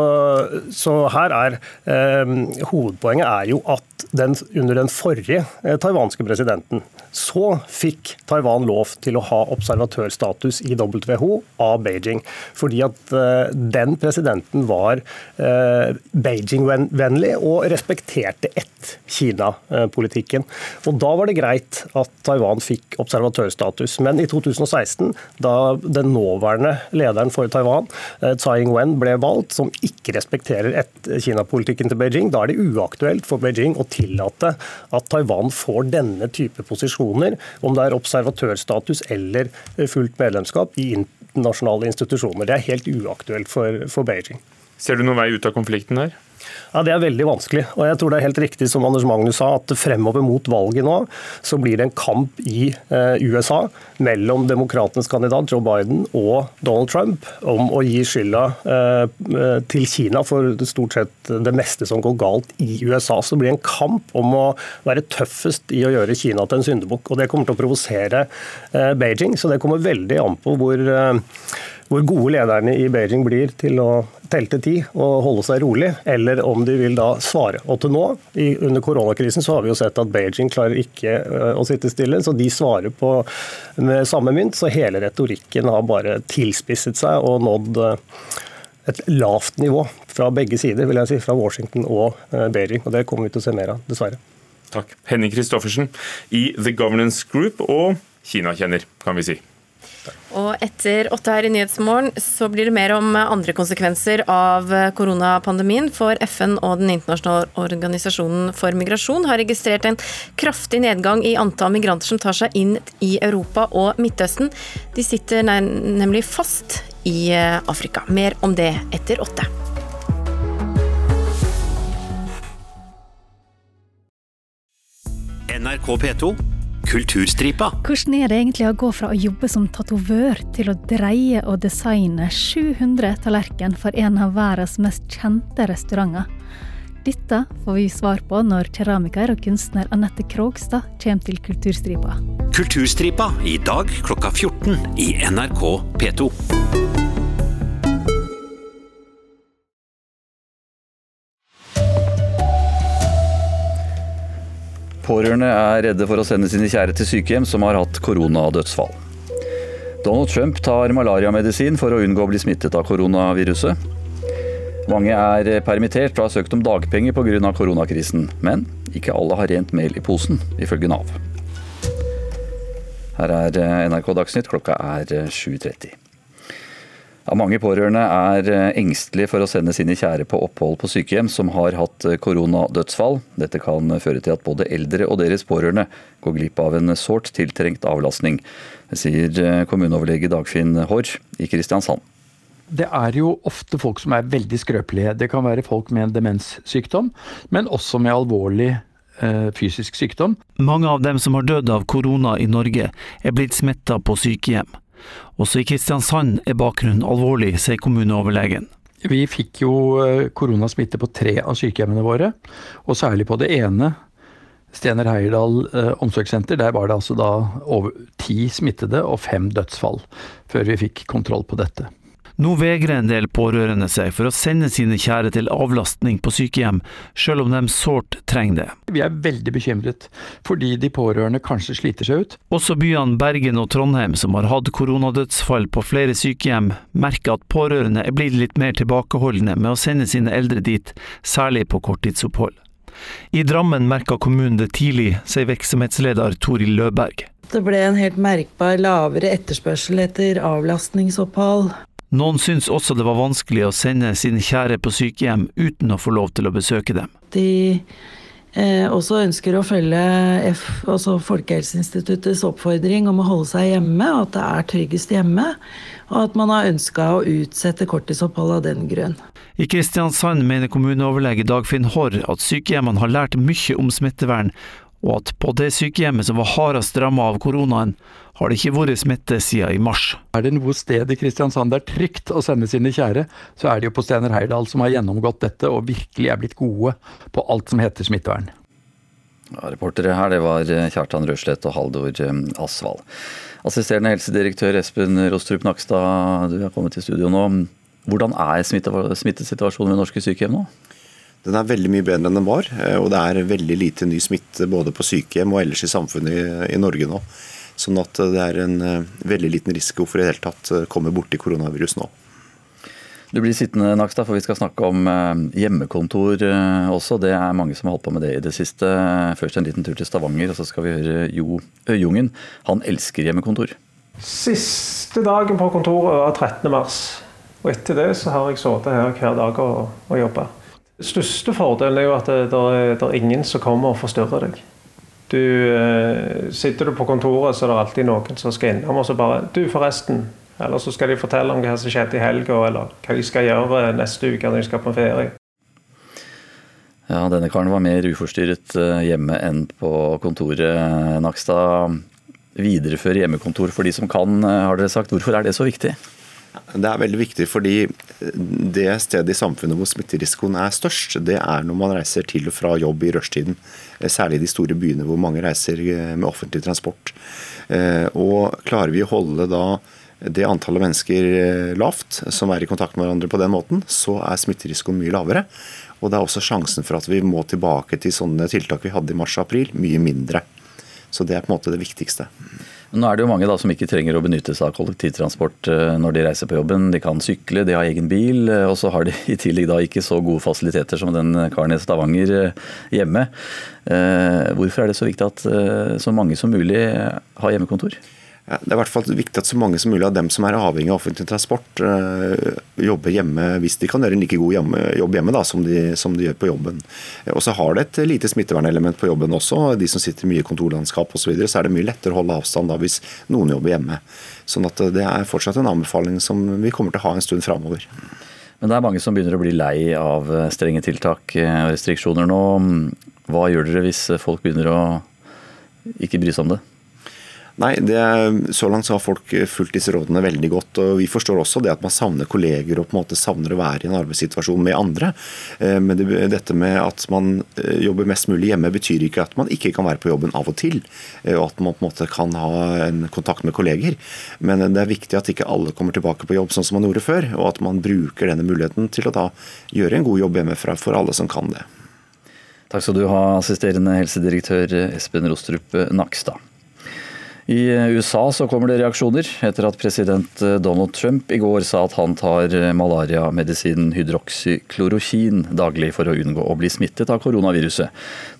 så her er eh, Hovedpoenget er jo at den, under den forrige taiwanske presidenten så fikk Taiwan lov til å ha observatørstatus i WHO av Beijing. Fordi at eh, den presidenten var eh, Beijing-vennlig og respekterte ett Kina-politikken. Og Da var det greit at Taiwan fikk observatørstatus. Men i 2016, da den nåværende lederen for Taiwan, Tsai Ing-wen, ble valgt, som ikke respekterer Kina-politikken til Beijing, da er det uaktuelt for Beijing å tillate at Taiwan får denne type posisjoner, om det er observatørstatus eller fullt medlemskap i internasjonale institusjoner. Det er helt uaktuelt for, for Beijing. Ser du noen vei ut av konflikten her? Ja, Det er veldig vanskelig. og jeg tror Det er helt riktig som Anders Magnus sa, at fremover mot valget nå, så blir det en kamp i eh, USA mellom demokratenes kandidat Joe Biden og Donald Trump om å gi skylda eh, til Kina for stort sett det meste som går galt i USA. Så det blir en kamp om å være tøffest i å gjøre Kina til en syndebukk. Og det kommer til å provosere eh, Beijing, så det kommer veldig an på hvor hvor gode lederne i Beijing blir til å telte tid ti og holde seg rolig, eller eller om de vil da svare. Og til nå, under koronakrisen, så har vi jo sett at Beijing klarer ikke eh, å sitte stille, så de svarer på med samme mynt. Så hele retorikken har bare tilspisset seg og nådd eh, et lavt nivå fra begge sider, vil jeg si, fra Washington og eh, Beijing. Og det kommer vi til å se mer av, dessverre. Takk. Henning Christoffersen i The Governance Group og Kina-kjenner, kan vi si. Og etter åtte her i Nyhetsmorgen så blir det mer om andre konsekvenser av koronapandemien. For FN og Den internasjonale organisasjonen for migrasjon har registrert en kraftig nedgang i antall migranter som tar seg inn i Europa og Midtøsten. De sitter nemlig fast i Afrika. Mer om det etter åtte. NRK P2 Kulturstripa. Hvordan er det egentlig å gå fra å jobbe som tatovør til å dreie og designe 700 tallerken for en av verdens mest kjente restauranter? Dette får vi svar på når keramiker og kunstner Anette Krogstad kommer til Kulturstripa. Kulturstripa i dag klokka 14 i NRK P2. Pårørende er redde for å sende sine kjære til sykehjem som har hatt koronadødsfall. Donald Trump tar malariamedisin for å unngå å bli smittet av koronaviruset. Mange er permittert og har søkt om dagpenger pga. koronakrisen, men ikke alle har rent mel i posen, ifølge Nav. Her er NRK Dagsnytt, klokka er 7.30. Ja, mange pårørende er eh, engstelige for å sende sine kjære på opphold på sykehjem som har hatt eh, koronadødsfall. Dette kan føre til at både eldre og deres pårørende går glipp av en sårt tiltrengt avlastning, sier eh, kommuneoverlege Dagfinn Haarr i Kristiansand. Det er jo ofte folk som er veldig skrøpelige. Det kan være folk med en demenssykdom, men også med alvorlig fysisk sykdom. Mange av dem som har dødd av korona i Norge, er blitt smitta på sykehjem. Også i Kristiansand er bakgrunnen alvorlig, sier kommuneoverlegen. Vi fikk jo koronasmitte på tre av sykehjemmene våre, og særlig på det ene, Stener Heierdal omsorgssenter. Der var det altså da over ti smittede og fem dødsfall, før vi fikk kontroll på dette. Nå vegrer en del pårørende seg for å sende sine kjære til avlastning på sykehjem, selv om de sårt trenger det. Vi er veldig bekymret fordi de pårørende kanskje sliter seg ut. Også byene Bergen og Trondheim, som har hatt koronadødsfall på flere sykehjem, merker at pårørende er blitt litt mer tilbakeholdne med å sende sine eldre dit, særlig på korttidsopphold. I Drammen merka kommunen det tidlig, sier virksomhetsleder Toril Løberg. Det ble en helt merkbar lavere etterspørsel etter avlastningsopphold. Noen syns også det var vanskelig å sende sine kjære på sykehjem uten å få lov til å besøke dem. De eh, også ønsker å følge F, altså Folkehelseinstituttets oppfordring om å holde seg hjemme, og at det er tryggest hjemme. Og at man har ønska å utsette korttidsopphold av den grunn. I Kristiansand mener kommuneoverlege Dagfinn Haarr at sykehjemmene har lært mye om smittevern, og at på det sykehjemmet som var hardest ramma av koronaen, har det ikke vært smitte siden i mars. Er det noe sted i Kristiansand det er trygt å sende sine kjære, så er det jo på Stener Heyerdahl, som har gjennomgått dette og virkelig er blitt gode på alt som heter smittevern. Ja, reportere her, det var Kjartan Røslett og Haldor Asvald. Assisterende helsedirektør Espen Rostrup Nakstad, du har kommet til studio nå. Hvordan er smittesituasjonen ved norske sykehjem nå? Den er veldig mye bedre enn den var, og det er veldig lite ny smitte både på sykehjem og ellers i samfunnet i, i Norge nå. Sånn at det er en veldig liten risiko for i det hele tatt å komme borti koronavirus nå. Du blir sittende, Nakstad, for vi skal snakke om hjemmekontor også. Det er mange som har holdt på med det i det siste. Først en liten tur til Stavanger, og så skal vi høre Jo Øyungen. Han elsker hjemmekontor. Siste dagen på kontoret var 13. mars. Og etter det så har jeg sittet her hver dag og, og jobba. Største fordelen er jo at det, det, det, er, ingen som kommer og forstyrrer deg. Du, eh, sitter du på kontoret, så er det alltid noen som skal innom og så bare Du, forresten. Eller så skal de fortelle om hva som skjedde i helga, eller hva de skal gjøre neste uke når de skal på ferie. Ja, denne karen var mer uforstyrret hjemme enn på kontoret, Nakstad. Videreføre hjemmekontor for de som kan, har dere sagt. Hvorfor er det så viktig? Det er veldig viktig fordi det stedet i samfunnet hvor smitterisikoen er størst, det er når man reiser til og fra jobb i rushtiden. Særlig i de store byene hvor mange reiser med offentlig transport. Og klarer vi å holde da det antallet mennesker lavt som er i kontakt med hverandre på den måten, så er smitterisikoen mye lavere. Og det er også sjansen for at vi må tilbake til sånne tiltak vi hadde i mars og april, mye mindre. Så det er på en måte det viktigste. Nå er det jo mange da som ikke trenger å benytte seg av kollektivtransport eh, når de reiser på jobben. De kan sykle, de har egen bil, eh, og så har de i tillegg da ikke så gode fasiliteter som den karen i Stavanger eh, hjemme. Hvorfor er det så viktig at så mange som mulig har hjemmekontor? Det er i hvert fall viktig at så mange som mulig av dem som er avhengig av offentlig transport, øh, jobber hjemme hvis de kan gjøre en like god jobb hjemme da, som, de, som, de, gjør på jobben. Og Så har det et lite smittevernelement på jobben også. De som sitter mye i kontorlandskap osv. Så, videre, så er det mye lettere å holde avstand da hvis noen jobber hjemme. Sånn at Det er fortsatt en anbefaling som vi kommer til å ha en stund framover. Men det er mange som begynner å bli lei av strenge tiltak og restriksjoner nå. Hva gjør dere hvis folk begynner å ikke bry seg om det? Nei, det, Så langt så har folk fulgt disse rådene veldig godt. og Vi forstår også det at man savner kolleger og på en måte savner å være i en arbeidssituasjon med andre. Eh, men det, dette med at man eh, jobber mest mulig hjemme, betyr ikke at man ikke kan være på jobben av og til. Eh, og at man på en måte kan ha en kontakt med kolleger. Men det er viktig at ikke alle kommer tilbake på jobb sånn som man gjorde før. Og at man bruker denne muligheten til å da gjøre en god jobb hjemmefra for alle som kan det. Takk skal du ha, assisterende helsedirektør Espen Rostrup Nakstad. I USA så kommer det reaksjoner etter at president Donald Trump i går sa at han tar malariamedisinen hydroksyklorokin daglig for å unngå å bli smittet av koronaviruset.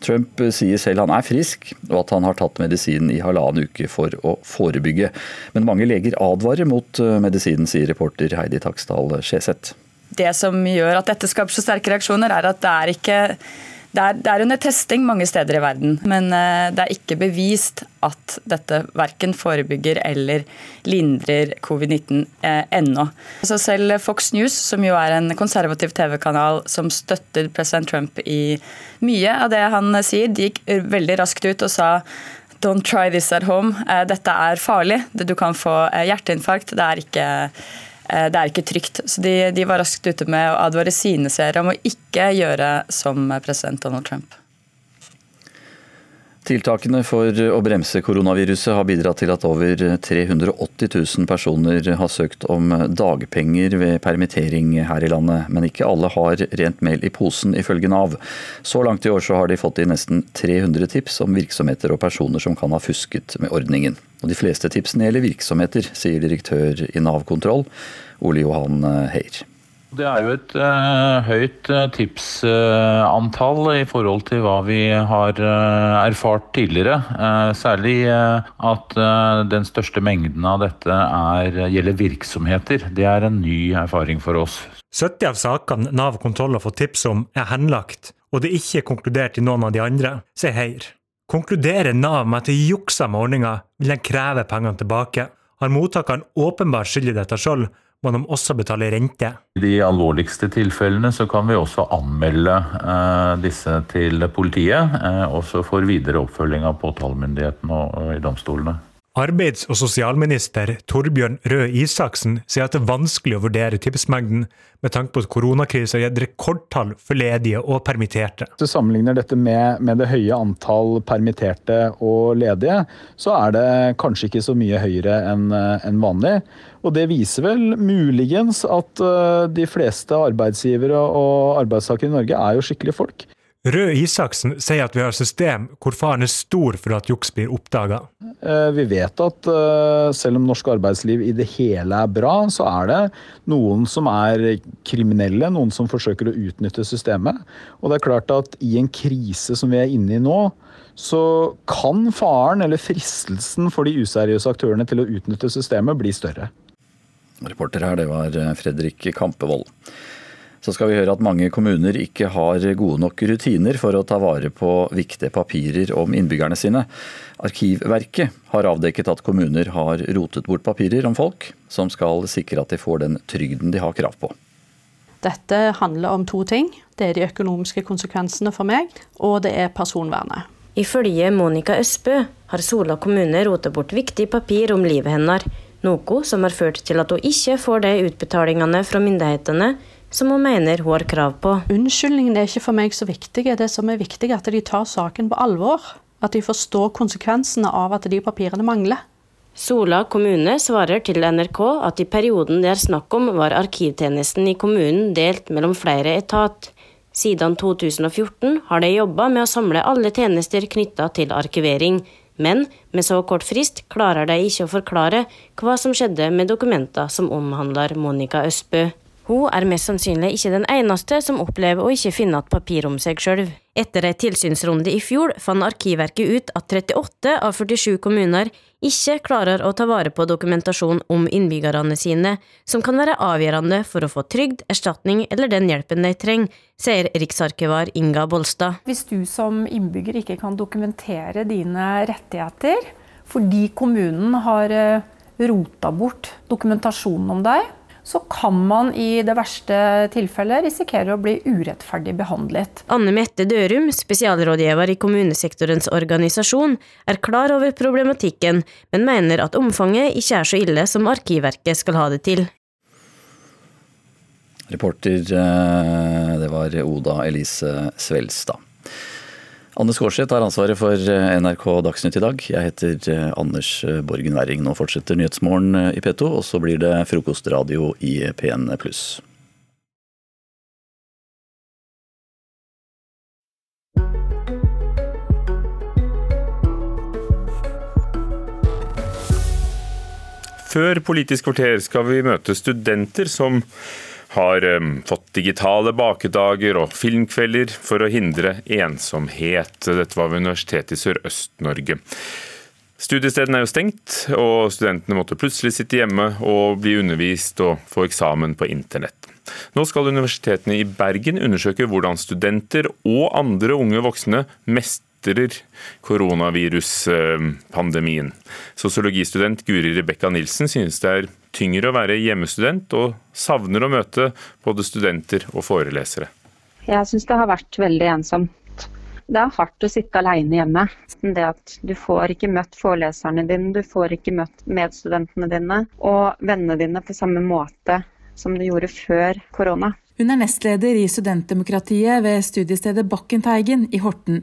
Trump sier selv han er frisk, og at han har tatt medisinen i halvannen uke for å forebygge. Men mange leger advarer mot medisinen, sier reporter Heidi Taksdal Skjeseth. Det som gjør at dette skaper så sterke reaksjoner, er at det er ikke det er, det er, under testing mange steder i verden, men eh, det er ikke bevist at dette verken forebygger eller lindrer covid-19 eh, ennå. Altså selv Fox News, som jo er en konservativ TV-kanal som støtter president Trump i mye av det han sier, de gikk veldig raskt ut og sa Don't try this at home. Eh, dette er farlig. Du kan få eh, hjerteinfarkt. Det er ikke Eh, det er ikke trygt. Så de, de var raskt ute med å advare sine seere om å ikke gjøre som president Donald Trump. Tiltakene for å bremse koronaviruset har bidratt til at over 380 000 personer har søkt om dagpenger ved permittering her i landet, men ikke alle har rent mel i posen, ifølge Nav. Så langt i år så har de fått inn nesten 300 tips om virksomheter og personer som kan ha fusket med ordningen. Og De fleste tipsene gjelder virksomheter, sier direktør i Nav kontroll, Ole Johan Heier. Det er jo et uh, høyt uh, tipsantall uh, i forhold til hva vi har erfart tidligere. særlig at den største mengden av dette er, gjelder virksomheter. Det er en ny erfaring for oss. 70 av sakene Nav kontroll har fått tips om er henlagt, og det er ikke konkludert i noen av de andre, sier Heier. Konkluderer Nav med at de juksa med ordninga, vil de kreve pengene tilbake. Har mottakeren åpenbart skyld i dette sjøl, må de også betale rente. I de alvorligste tilfellene så kan vi også anmelde eh, disse til politiet, eh, også får videre oppfølging av påtalemyndigheten og, og i domstolene. Arbeids- og sosialminister Torbjørn Røe Isaksen sier at det er vanskelig å vurdere tipsmengden, med tanke på at koronakrisen har gitt rekordtall for ledige og permitterte. Hvis du sammenligner dette med, med, det høye antall permitterte og ledige, så er det kanskje ikke så mye høyere enn en vanlig. Og det viser vel muligens at uh, de fleste arbeidsgivere og arbeidstakere i Norge er jo skikkelige folk. Røe Isaksen sier at vi har et system hvor faren er stor for at juks blir oppdaga. Eh, vi vet at eh, selv om norsk arbeidsliv i det hele er bra, så er det noen som er kriminelle, noen som forsøker å utnytte systemet. Og det er klart at i en krise som vi er inne i nå, så kan faren eller fristelsen for de useriøse aktørene til å utnytte systemet bli større. Reporter her, det var Fredrik Kampevold så skal vi høre at mange kommuner ikke har gode nok rutiner for å ta vare på viktige papirer om innbyggerne sine. Arkivverket har avdekket at kommuner har rotet bort papirer om folk, som skal sikre at de får den trygden de har krav på. Dette handler om to ting. Det er de økonomiske konsekvensene for meg, og det er personvernet. Ifølge Monica Østbø har Sola kommune rotet bort viktig papir om livet hennes, noe som har ført til at hun ikke får de utbetalingene fra myndighetene som hun mener hun har krav på. Unnskyldningen er ikke for meg så viktig. Det som er viktig, er at de tar saken på alvor. At de forstår konsekvensene av at de papirene mangler. Sola kommune svarer til NRK at i perioden det er snakk om, var arkivtjenesten i kommunen delt mellom flere etat. Siden 2014 har de jobba med å samle alle tjenester knytta til arkivering, men med så kort frist klarer de ikke å forklare hva som skjedde med dokumenter som omhandler Monica Østbø. Hun er mest sannsynlig ikke den eneste som opplever å ikke finne igjen papir om seg sjøl. Etter en tilsynsrunde i fjor fant Arkivverket ut at 38 av 47 kommuner ikke klarer å ta vare på dokumentasjon om innbyggerne sine, som kan være avgjørende for å få trygd, erstatning eller den hjelpen de trenger, sier riksarkivar Inga Bolstad. Hvis du som innbygger ikke kan dokumentere dine rettigheter fordi kommunen har eh, rota bort dokumentasjonen om deg, så kan man i det verste tilfellet risikere å bli urettferdig behandlet. Anne Mette Dørum, spesialrådgiver i kommunesektorens organisasjon, er klar over problematikken, men mener at omfanget ikke er så ille som Arkivverket skal ha det til. Reporter eh, det var Oda Elise Svelstad. Anne Skårseth har ansvaret for eh, NRK Dagsnytt i dag. Jeg heter eh, Anders eh, Borgen Werring. Nå fortsetter Nyhetsmorgen i P2, og så blir det frokostradio i P1 pluss. Før Politisk kvarter skal vi møte studenter som har um, fått digitale bakedager og filmkvelder for å hindre ensomhet. Dette var ved Universitetet i Sørøst-Norge. Studiestedene er jo stengt, og studentene måtte plutselig sitte hjemme og bli undervist og få eksamen på internett. Nå skal universitetene i Bergen undersøke hvordan studenter og andre unge voksne mestrer koronaviruspandemien. Sosiologistudent Guri Rebekka Nilsen synes det er tyngre å være hjemmestudent, og savner å møte både studenter og forelesere. Jeg syns det har vært veldig ensomt. Det er hardt å sitte alene hjemme. Det at Du får ikke møtt foreleserne dine, du får ikke møtt medstudentene dine og vennene dine på samme måte som du gjorde før korona. Hun er nestleder i studentdemokratiet ved studiestedet Bakkenteigen i Horten.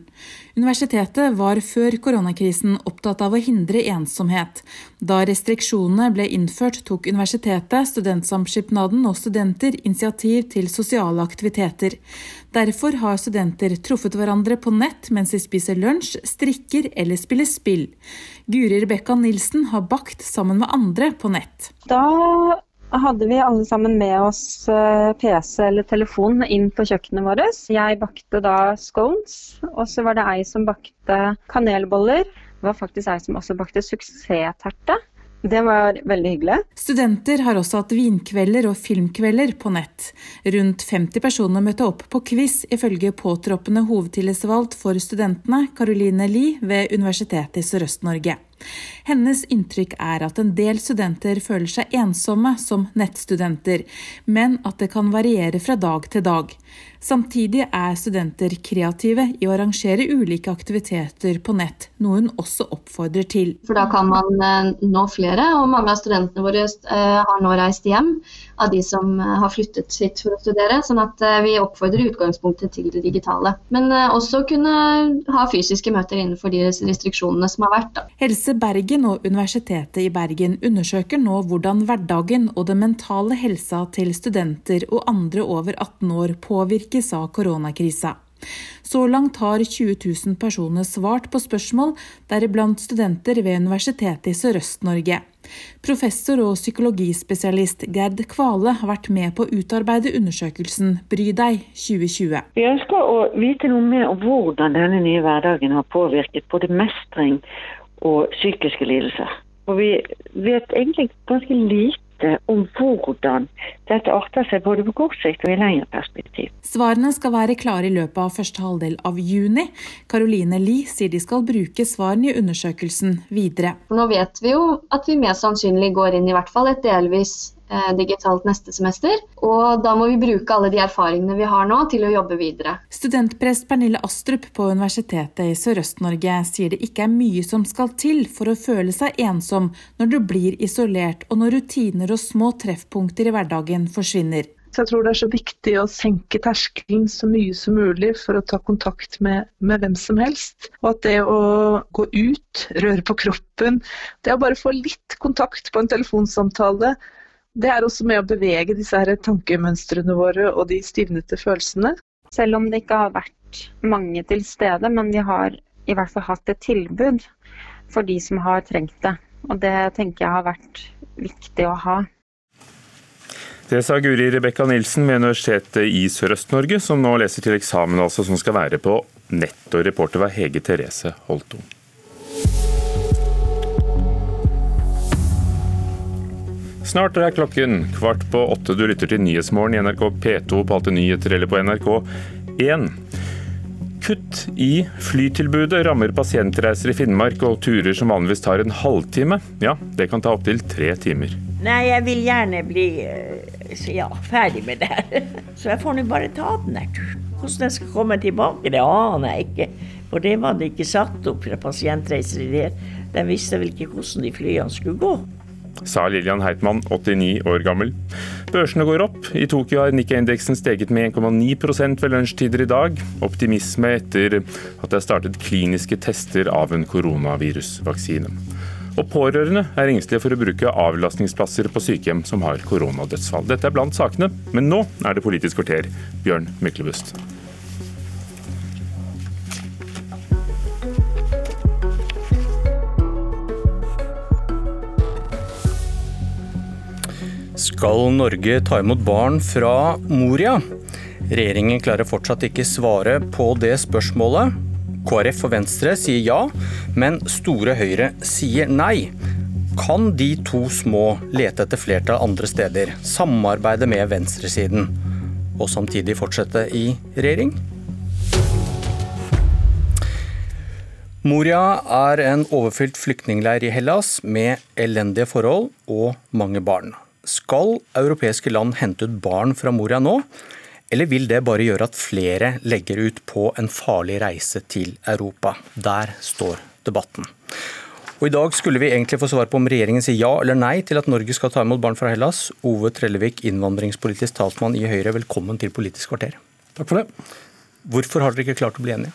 Universitetet var før koronakrisen opptatt av å hindre ensomhet. Da restriksjonene ble innført, tok universitetet, Studentsamskipnaden og studenter initiativ til sosiale aktiviteter. Derfor har studenter truffet hverandre på nett mens de spiser lunsj, strikker eller spiller spill. Guri Rebekka Nilsen har bakt sammen med andre på nett. Da hadde vi alle sammen med oss eh, PC eller telefon inn på kjøkkenet vårt. Jeg bakte da scones, og så var det ei som bakte kanelboller. Det var faktisk ei som også bakte suksessterte. Det var veldig hyggelig. Studenter har også hatt vinkvelder og filmkvelder på nett. Rundt 50 personer møtte opp på quiz, ifølge påtroppende hovedtillitsvalgt for studentene, Caroline Lie ved Universitetet i Sørøst-Norge. Hennes inntrykk er at en del studenter føler seg ensomme som nettstudenter, men at det kan variere fra dag til dag. Samtidig er studenter kreative i å arrangere ulike aktiviteter på nett, noe hun også oppfordrer til. For Da kan man eh, nå flere, og mange av studentene våre eh, har nå reist hjem av de som eh, har flyttet hit for å studere. sånn at vi oppfordrer utgangspunktet til det digitale. Men også kunne ha fysiske møter innenfor de restriksjonene som har vært. Da. Helse Bergen og Universitetet i Bergen undersøker nå hvordan hverdagen og den mentale helsa til studenter og andre over 18 år påvirkes av koronakrisa. Så langt har 20 000 personer svart på spørsmål, deriblant studenter ved Universitetet i Sørøst-Norge. Professor og psykologispesialist Gerd Kvale har vært med på å utarbeide undersøkelsen Bry deg 2020. Vi ønsker å vite noe mer om hvordan denne nye hverdagen har påvirket både mestring og psykiske lidelser. Og vi vet egentlig ganske lite vite om hvordan dette arter seg både på kort sikt og i lengre perspektiv. Svarene skal være klare i løpet av første halvdel av juni. Caroline Lie sier de skal bruke svarene i undersøkelsen videre. Nå vet vi jo at vi mest sannsynlig går inn i hvert fall et delvis Eh, digitalt neste semester. Og da må vi bruke alle de erfaringene vi har nå til å jobbe videre. Studentprest Pernille Astrup på Universitetet i Sørøst-Norge sier det ikke er mye som skal til for å føle seg ensom når du blir isolert og når rutiner og små treffpunkter i hverdagen forsvinner. Så jeg tror det er så viktig å senke terskelen så mye som mulig for å ta kontakt med, med, hvem som helst. Og at det å gå ut, røre på kroppen, det å bare få litt kontakt på en telefonsamtale, det er også med å bevege disse her tankemønstrene våre og de stivnete følelsene. Selv om det ikke har vært mange til stede, men vi har i hvert fall hatt et tilbud for de som har trengt det. Og det tenker jeg har vært viktig å ha. Det sa Guri Rebekka Nilsen ved Universitetet i Sørøst-Norge, som nå leser til eksamen, altså, som skal være på nett. Og reporter var Hege Therese Holto. Snart er klokken kvart på åtte. Du lytter til Nyhetsmorgen i NRK P2 på Alltid nyheter eller på NRK1. Kutt i flytilbudet rammer pasientreiser i Finnmark, og turer som vanligvis tar en halvtime, ja, det kan ta opptil tre timer. Nei, jeg vil gjerne bli eh, ja, ferdig med det her. <laughs> Så jeg får nå bare ta den turen. Hvordan jeg skal komme tilbake, det aner jeg ikke. For det var det ikke satt opp fra pasientreiser i det. De visste vel ikke hvordan de flyene skulle gå sa Lillian Heitmann, 89 år gammel. Børsene går opp. I Tokyo har Nikkei-indeksen steget med 1,9 ved lunsjtider i dag. Optimisme etter at det er startet kliniske tester av en koronavirusvaksine. Og pårørende er engstelige for å bruke avlastningsplasser på sykehjem som har koronadødsfall. Dette er blant sakene, men nå er det Politisk kvarter. Bjørn Myklebust. Skal Norge ta imot barn fra Moria? Regjeringen klarer fortsatt ikke svare på det spørsmålet. KrF og Venstre sier ja, men Store Høyre sier nei. Kan de to små lete etter flertall andre steder, samarbeide med venstresiden og samtidig fortsette i regjering? Moria er en overfylt flyktningleir i Hellas med elendige forhold og mange barn. Skal europeiske land hente ut barn fra Moria nå, eller vil det bare gjøre at flere legger ut på en farlig reise til Europa? Der står debatten. Og I dag skulle vi egentlig få svar på om regjeringen sier ja eller nei til at Norge skal ta imot barn fra Hellas. Ove Trellevik, innvandringspolitisk talsmann i Høyre, velkommen til Politisk kvarter. Takk for det. Hvorfor har dere ikke klart å bli enige?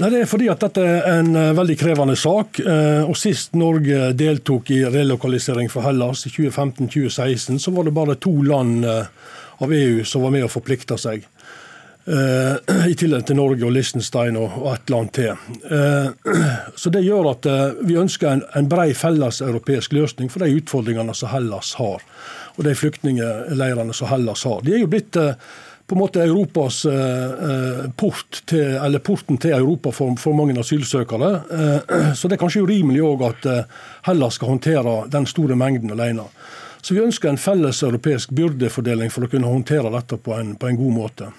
Nei, Det er fordi at dette er en uh, veldig krevende sak. Uh, og Sist Norge deltok i relokalisering for Hellas, i 2015-2016, så var det bare to land uh, av EU som var med og forplikta seg. I tillegg til Norge og Liechtenstein og, et land til. Så Det gjør at vi ønsker en, bred felleseuropeisk løsning for de utfordringene som Hellas har. Og de flyktningleirene som Hellas har. De er jo blitt på en måte Europas eh, port til, eller porten til Europa for, for mange asylsøkere. Eh, <clears throat> så det er kanskje urimelig òg at eh, Hellas skal håndtere den store mengden alene. Så vi ønsker en felles europeisk byrdefordeling for å kunne håndtere dette på en, på en god måte.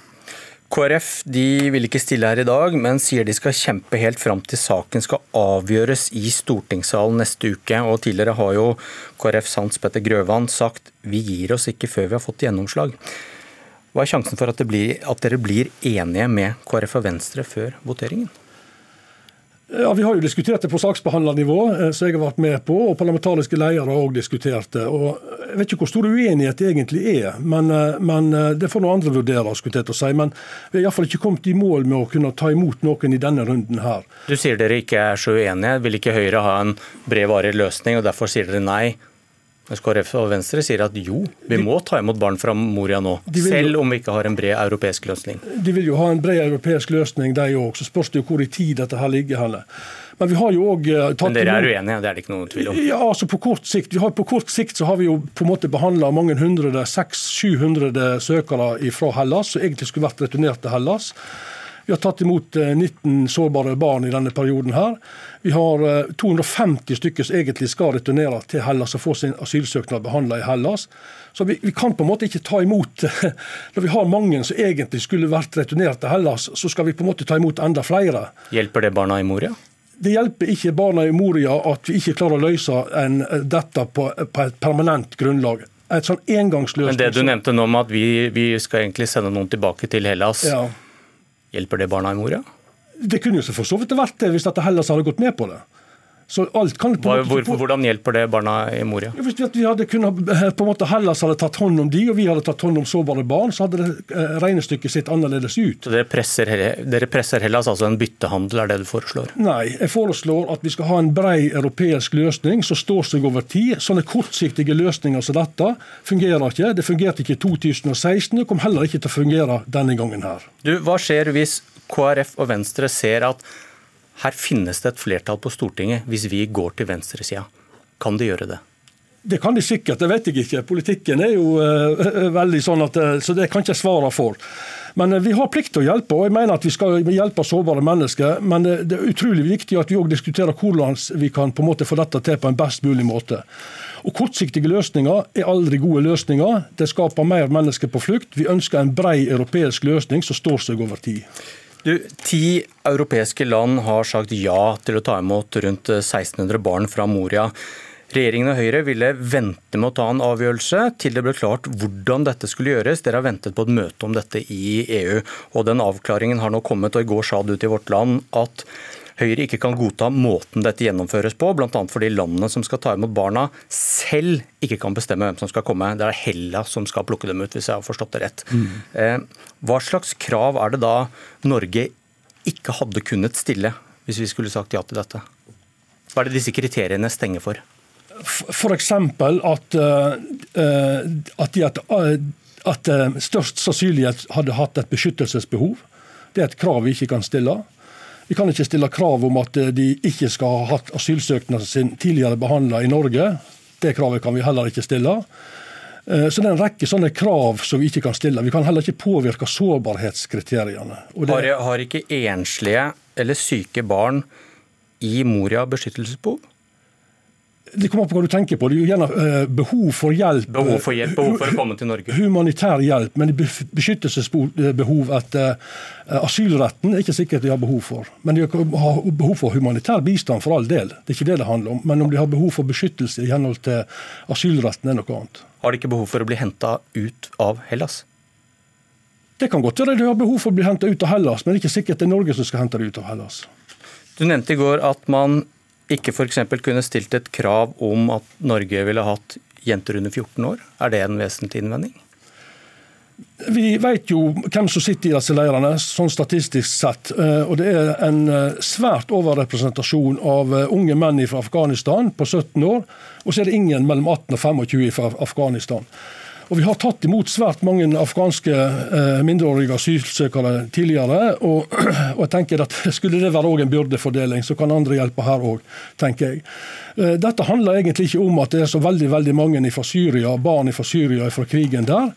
KrF de vil ikke stille her i dag, men sier de skal kjempe helt fram til saken skal avgjøres i stortingssalen neste uke. Og Tidligere har jo KrFs Hans Petter Grøvan sagt vi gir oss ikke før vi har fått gjennomslag. Hva er sjansen for at, blir, at, dere blir enige med KrF og Venstre før voteringen? Ja, Vi har jo diskutert det på saksbehandlernivå, eh, som jeg har vært med på. og Parlamentariske ledere har òg diskutert det. og Jeg vet ikke hvor stor uenighet det egentlig er, men, eh, men eh, det får noen andre vurdere. skulle jeg til å si, Men vi har iallfall ikke kommet i mål med å kunne ta imot noen i denne runden her. Du sier dere ikke er så uenige. Vil ikke Høyre ha en bred, varig løsning, og derfor sier dere nei mens KrF og Venstre sier at jo, vi må ta imot barn fra Moria nå, selv om vi ikke har en bred europeisk løsning. De vil jo ha en bred europeisk løsning, de òg. Så spørs det jo hvor i tid dette her ligger henne. Men vi har jo også eh, tatt... Men dere er uenige, det er det ikke noen tvil om? Ja, altså på kort sikt. Har, på kort sikt så har vi jo på en måte behandla mange hundre, 600-700 søkere fra Hellas, som egentlig skulle vært returnert til Hellas. Vi har tatt imot 19 eh, sårbare barn i denne perioden. her. Vi har 250 eh, stykker som egentlig skal returnere til Hellas og få sin asylsøknad behandla i Hellas. Så vi, vi, kan på en måte ikke ta imot <laughs> Når vi har mange som egentlig skulle vært returnert til Hellas, så skal vi på en måte ta imot enda flere. Hjelper det barna i Moria? Det hjelper ikke barna i Moria at vi ikke klarer å løse en, dette på, på, et permanent grunnlag. Et sånn engangsløsning. Men det du nevnte nå om at vi, vi skal egentlig sende noen tilbake til Hellas. Ja. Hjelper det barna i Moria? Det kunne jo for så vidt vært det hvis dette Hellas hadde gått med på det. Så alt kan på Hva, måte hvordan hjelper det barna i Moria? Hvis vi hadde kunnet, eh, på en måte Hellas hadde tatt hånd om de, og vi hadde tatt hånd om sårbare barn, så hadde det eh, regnestykket sett annerledes ut. Dere presser, dere presser Hellas, altså en byttehandel, er det du foreslår? Nei, jeg foreslår at vi skal ha en brei europeisk løsning som står seg over tid. Sånne kortsiktige løsninger som dette fungerer ikke. Det fungerte ikke i 2016, det kom heller ikke til å fungere denne gangen her. Du, Hva skjer hvis KrF og Venstre ser at her finnes det et flertall på Stortinget hvis vi går til venstresida. Kan de gjøre det? Det kan de sikkert, det vet jeg ikke. Politikken er jo uh, veldig sånn at uh, Så det kan ikke jeg svare for. Men vi har plikt til å hjelpe, og jeg mener at vi skal hjelpe sårbare mennesker. Men det er utrolig viktig at vi òg diskuterer hvordan vi kan på en måte få dette til på en best mulig måte. Og Kortsiktige løsninger er aldri gode løsninger. Det skaper mer mennesker på flukt. Vi ønsker en brei europeisk løsning som står seg over tid. Du, Ti europeiske land har sagt ja til å ta imot rundt 1600 barn fra Moria. Regjeringen og Høyre ville vente med å ta en avgjørelse til det ble klart hvordan dette skulle gjøres. Dere har ventet på et møte om dette i EU, og den avklaringen har nå kommet. og I går sa du til Vårt Land at Høyre ikke kan godta måten dette gjennomføres på, bl.a. fordi landene som skal ta imot barna, selv ikke kan bestemme hvem som skal komme. Det er Hellas som skal plukke dem ut, hvis jeg har forstått det rett. Mm. Eh, hva slags krav er det da Norge ikke hadde kunnet stille, hvis vi skulle sagt ja til dette? Hva er det disse kriteriene stenger for? F.eks. at, at, de at, uh, at størst sannsynlighet hadde hatt et beskyttelsesbehov. Det er et krav vi ikke kan stille. Vi kan ikke stille krav om at de ikke skal ha hatt asylsøknaden sin tidligere behandla i Norge. Det kravet kan vi heller ikke stille. Eh, så det er en rekke sånne krav som vi ikke kan stille. Vi kan heller ikke påvirke sårbarhetskriteriene. Det... Har, har ikke enslige eller syke barn i Moria beskyttelsesbehov? Det kommer på hva du tenker på. Det er jo gjerne uh, behov for hjelp. Behov for hjelp, behov for å komme til Norge. Humanitær hjelp, men beskyttelsesbehov etter uh, asylretten er ikke sikkert de har behov for. Men de har behov for humanitær bistand for all del. Det er ikke det det handler om. Men om de har behov for beskyttelse i henhold til asylretten, er noe annet. Har de ikke behov for å bli henta ut av Hellas? Det kan godt være de har behov for å bli henta ut av Hellas, men det er ikke sikkert det er Norge som skal hente dem ut av Hellas. Du nevnte i går at man ikke f.eks. kunne stilt et krav om at Norge ville hatt jenter under 14 år? Er det en vesentlig innvending? Vi vet jo hvem som sitter i disse leirene, sånn statistisk sett. Eh, og Det er en eh, svært overrepresentasjon av eh, unge menn fra Afghanistan på 17 år. Og så er det ingen mellom 18 og 25 fra Afghanistan. Og Vi har tatt imot svært mange afghanske eh, mindreårige asylsøkere tidligere. Og, <clears throat> og, jeg tenker at <laughs> Skulle det være en byrdefordeling, så kan andre hjelpe her òg, tenker jeg. Eh, dette handler egentlig ikke om at det er så veldig veldig mange fra Syria, barn fra Syria fra krigen der.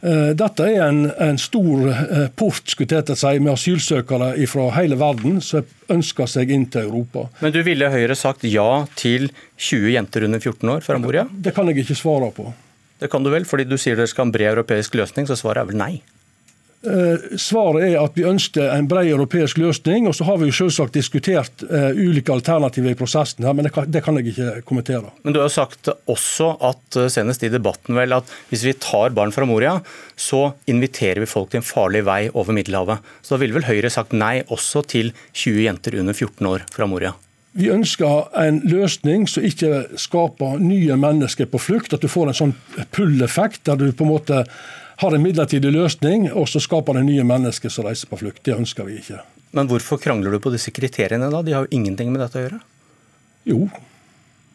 Eh, dette er en, en stor eh, port si, med asylsøkere fra hele verden som ønsker seg inn til Europa. Men du ville Høyre sagt ja til 20 jenter under 14 år fra Moria? Det kan jeg ikke svare på. Det kan du vel, fordi du sier dere skal ha en bred europeisk løsning, så svaret er vel nei? Eh, svaret er at vi ønsker en bred europeisk løsning. og Så har vi jo selvsagt diskutert uh, ulike alternativer i prosessen, her, men det kan, det kan, jeg ikke kommentere. Men Du har sagt også at eh, senest i debatten vel, at hvis vi tar barn fra Moria, så inviterer vi folk til en farlig vei over Middelhavet. Så da ville vel Høyre sagt nei også til 20 jenter under 14 år fra Moria? Vi ønsker en løsning som ikke skaper nye mennesker på flukt. At du får en sånn pull-effekt, der du på en måte har en midlertidig løsning, og så skaper det nye mennesker som reiser på flukt. Det ønsker vi ikke. Men hvorfor krangler du på disse kriteriene da? De har jo ingenting med dette å gjøre? Jo,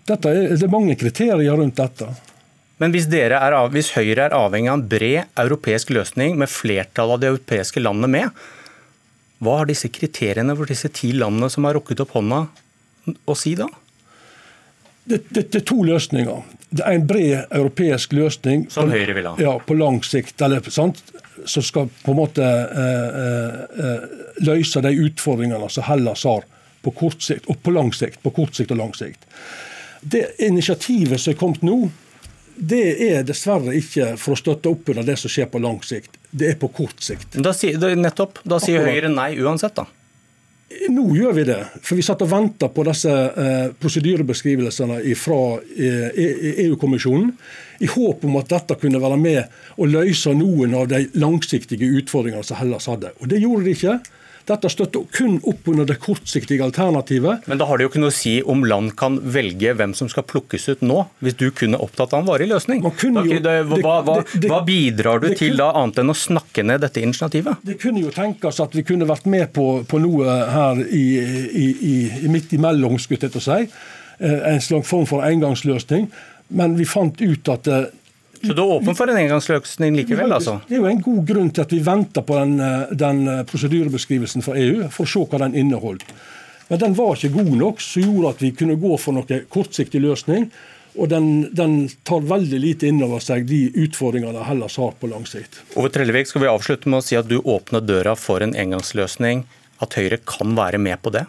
er, det er mange kriterier rundt dette. Men hvis, er, hvis Høyre er avhengig av en bred europeisk løsning med flertallet av de europeiske landene med, hva har disse kriteriene for disse ti landene som har rukket opp hånda å si da? Det, det, det, er to løsninger. Det er en bred europeisk løsning Som på, Høyre vil ha? Ja, på lang sikt. Eller, sant? Som skal på en måte eh, eh, eh, løse de utfordringene som Hellas har på kort sikt og på lang sikt. På kort sikt og lang sikt. Det initiativet som er kommet nå, det er dessverre ikke for å støtte opp under det som skjer på lang sikt. Det er på kort sikt. Da nettopp, da sier Høyre nei uansett, da? Nå gjør vi det, for vi satt og venta på disse eh, prosedyrebeskrivelsene fra eh, EU-kommisjonen, i håp om at dette kunne være med å løse noen av de langsiktige utfordringene som Hellas hadde. Og Det gjorde de ikke. Dette støtter kun opp under det kortsiktige alternativet. Men da har det jo ikke noe å si om land kan velge hvem som skal plukkes ut nå, hvis du kun er opptatt av en varig løsning. Da, det, hva, hva, hva, bidrar du til da, annet enn å snakke ned dette initiativet? Det kunne jo tenkes at vi kunne vært med på, på noe her i, i, i, i midt imellom, skulle jeg til å si. Eh, En slags form for engangsløsning. Men vi fant ut at eh, Så du er åpen for en engangsløsning likevel, altså? Det er jo en god grunn til at vi venter på den, eh, den eh, prosedyrebeskrivelsen fra EU, for å se hva den inneholdt. Men den var ikke god nok, som gjorde at vi kunne gå for noe kortsiktig løsning. Og den, den tar veldig lite inn over seg de utfordringene Hellas har på lang sikt. Ove Trellevik, skal vi avslutte med å si at du åpner døra for en engangsløsning, at Høyre kan være med på det?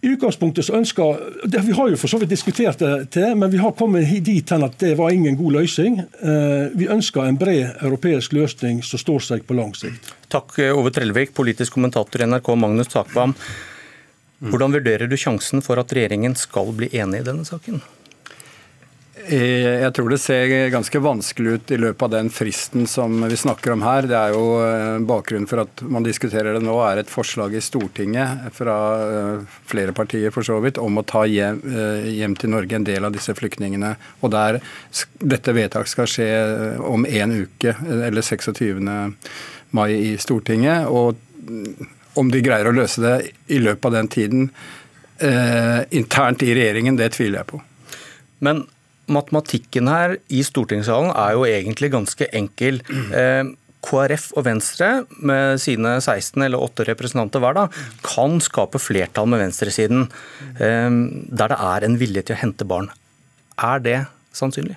I utgangspunktet så ønsker, det, Vi har jo for så vidt diskutert det til, men vi har kommet dit hen at det var ingen god løsning. Eh, Vi ønsker en bred europeisk løsning som står seg på lang sikt. Takk, Ove Trellevik, politisk kommentator i NRK, Magnus Takvam. Hvordan vurderer du sjansen for at regjeringen skal bli enig i denne saken? Eh, Jeg tror det ser ganske vanskelig ut i løpet av den fristen som vi snakker om her. Det er jo eh, Bakgrunnen for at man diskuterer det nå, er et forslag i Stortinget fra eh, flere partier for så vidt, om å ta hjem, hjem til Norge en del av disse flyktningene. Og der Dette vedtaket skal skje om en uke, eller 26. mai i Stortinget. og mm, om de greier å løse det i løpet av den tiden internt i regjeringen, det tviler jeg på. Men matematikken her i stortingssalen er jo egentlig ganske enkel. Eh, KrF og Venstre med sine 16 eller 8 representanter hver da, kan skape flertall med venstresiden eh, der det er en vilje til å hente barn. Er det sannsynlig?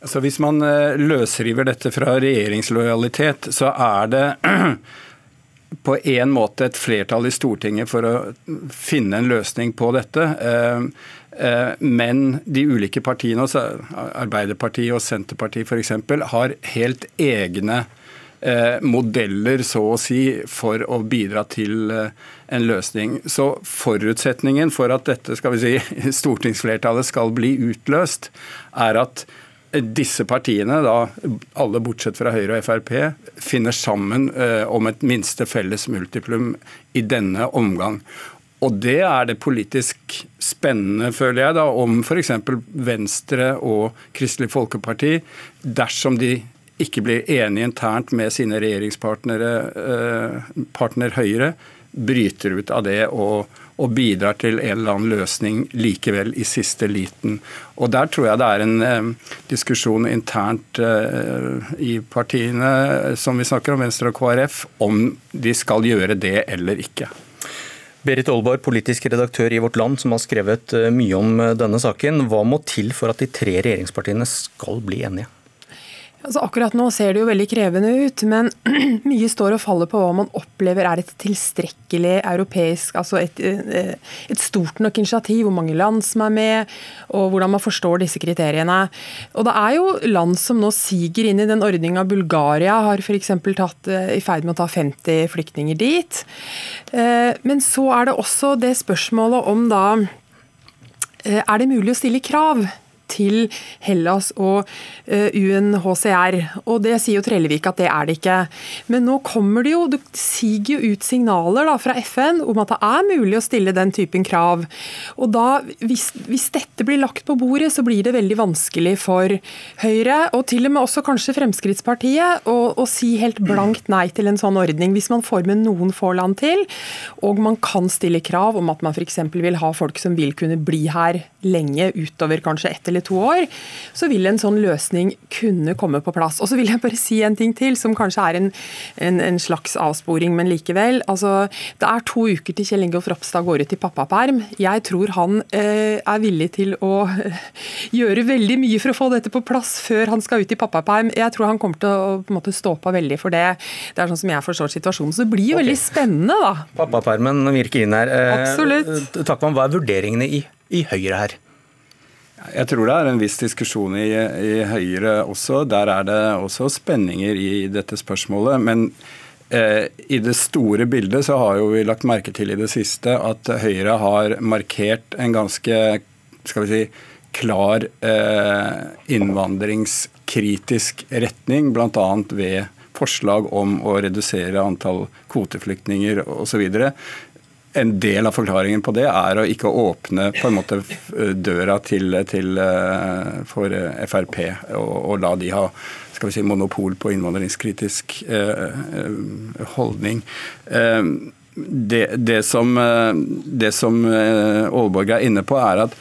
Altså Hvis man eh, løsriver dette fra regjeringslojalitet, så er det <clears throat> på en måte et flertall i Stortinget for å finne en løsning på dette. Eh, Men de ulike partiene, altså Arbeiderpartiet og Senterpartiet f.eks., har helt egne eh, modeller, så å si, for å bidra til eh, en løsning. Så forutsetningen for at dette skal vi si, <laughs> stortingsflertallet skal bli utløst, er at disse partiene, da, alle bortsett fra Høyre og Frp, finner sammen eh, om et minste felles multiplum i denne omgang. Og det er det politisk spennende, føler jeg, da, om f.eks. Venstre og Kristelig Folkeparti, dersom de ikke blir enige internt med sine regjeringspartnere, eh, partner Høyre, bryter ut av det og, og bidrar til en eller annen løsning likevel i siste liten. Og Der tror jeg det er en eh, diskusjon internt eh, i partiene som vi snakker om, Venstre og KrF, om de skal gjøre det eller ikke. Berit Aalborg, politisk redaktør i Vårt Land, som har skrevet eh, mye om eh, denne saken. Hva må til for at de tre regjeringspartiene skal bli enige? Altså akkurat nå ser det jo veldig krevende ut, men <clears throat> mye står og faller på hva man opplever er et tilstrekkelig europeisk, altså et, eh, et stort nok initiativ, hvor mange land som er med, og hvordan man forstår disse kriteriene. Og Det er jo land som nå siger inn i den ordninga. Bulgaria har f.eks. tatt eh, i ferd med å ta 50 flyktninger dit. Eh, Men så er det også det spørsmålet om da Er det mulig å stille krav? Til Hellas og eh, UNHCR. Og det sier jo Trellevik at det er det ikke. Men nå kommer det jo, det siger jo ut signaler da, fra FN om at det er mulig å stille den typen krav. Og da, hvis, hvis dette blir lagt på bordet, så blir det veldig vanskelig for Høyre, og til og med også kanskje Fremskrittspartiet, å, å si helt blankt nei til en sånn ordning. Hvis man får med noen få land til, og man kan stille krav om at man f.eks. vil ha folk som vil kunne bli her lenge utover kanskje ett eller to år, så vil en sånn løsning kunne komme på plass. Og så vil jeg bare si en ting til, som kanskje er en, en, en slags avsporing, men likevel. Altså, det er to uker til Kjell Ingolf Ropstad går ut i pappaperm. Jeg tror han eh, er villig til å eh, gjøre veldig mye for å få dette på plass før han skal ut i pappaperm. Jeg tror han kommer til å på en måte stå på veldig for det. Det er sånn som jeg forstår situasjonen. Så det blir jo veldig spennende, da. Pappapermen virker inn her. Eh, Absolutt. Takman, hva er vurderingene i, i Høyre her? Jeg tror det er en viss diskusjon i, i Høyre også. Der er det også spenninger i dette spørsmålet. Men eh, i det store bildet så har jo vi lagt merke til i det siste at Høyre har markert en ganske skal vi si, klar eh, innvandringskritisk retning, bl.a. ved forslag om å redusere antall kvoteflyktninger osv. En del av forklaringen på det er å ikke åpne på en måte døra til, til for Frp og, og la de ha skal vi si, monopol på innvandringskritisk eh, holdning. Eh, det, det, som, det som Aalborg er inne på, er at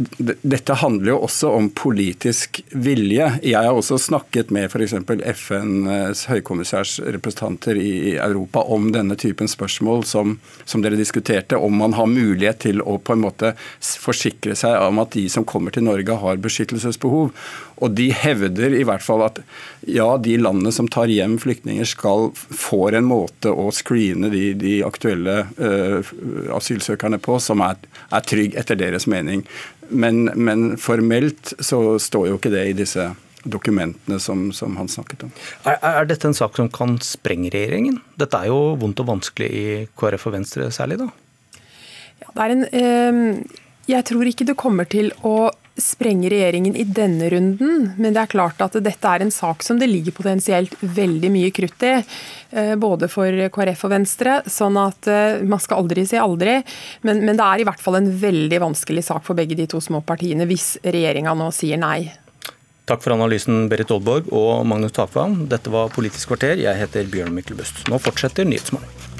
dette handler jo også om politisk vilje. Jeg har også snakket med f.eks. FNs høykommissærs representanter i Europa om denne typen spørsmål som, som, dere diskuterte, om man har mulighet til å på en måte forsikre seg om at de som kommer til Norge har beskyttelsesbehov. Og de hevder i hvert fall at ja, de landene som tar hjem flyktninger, skal får en måte å screene de, de aktuelle uh, asylsøkerne på som er, er trygg etter deres mening. Men, men, formelt så står jo ikke det i disse dokumentene som, som han snakket om. Er, er, dette en sak som kan sprenge regjeringen? Dette er jo vondt og vanskelig i KrF og Venstre særlig, da? Ja, det er en, øh, jeg tror ikke det kommer til å sprenge regjeringen i denne runden, men det er klart at dette er en sak som det ligger potensielt veldig mye krutt i. Eh, både for KrF og Venstre, sånn at eh, man skal aldri si aldri. Men, men det er i hvert fall en veldig vanskelig sak for begge de to små partiene hvis regjeringa nå sier nei. Takk for analysen, Berit Oldborg og Magnus Takvam. Dette var Politisk kvarter. Jeg heter Bjørn Myklebust. Nå fortsetter Nyhetsmorgen.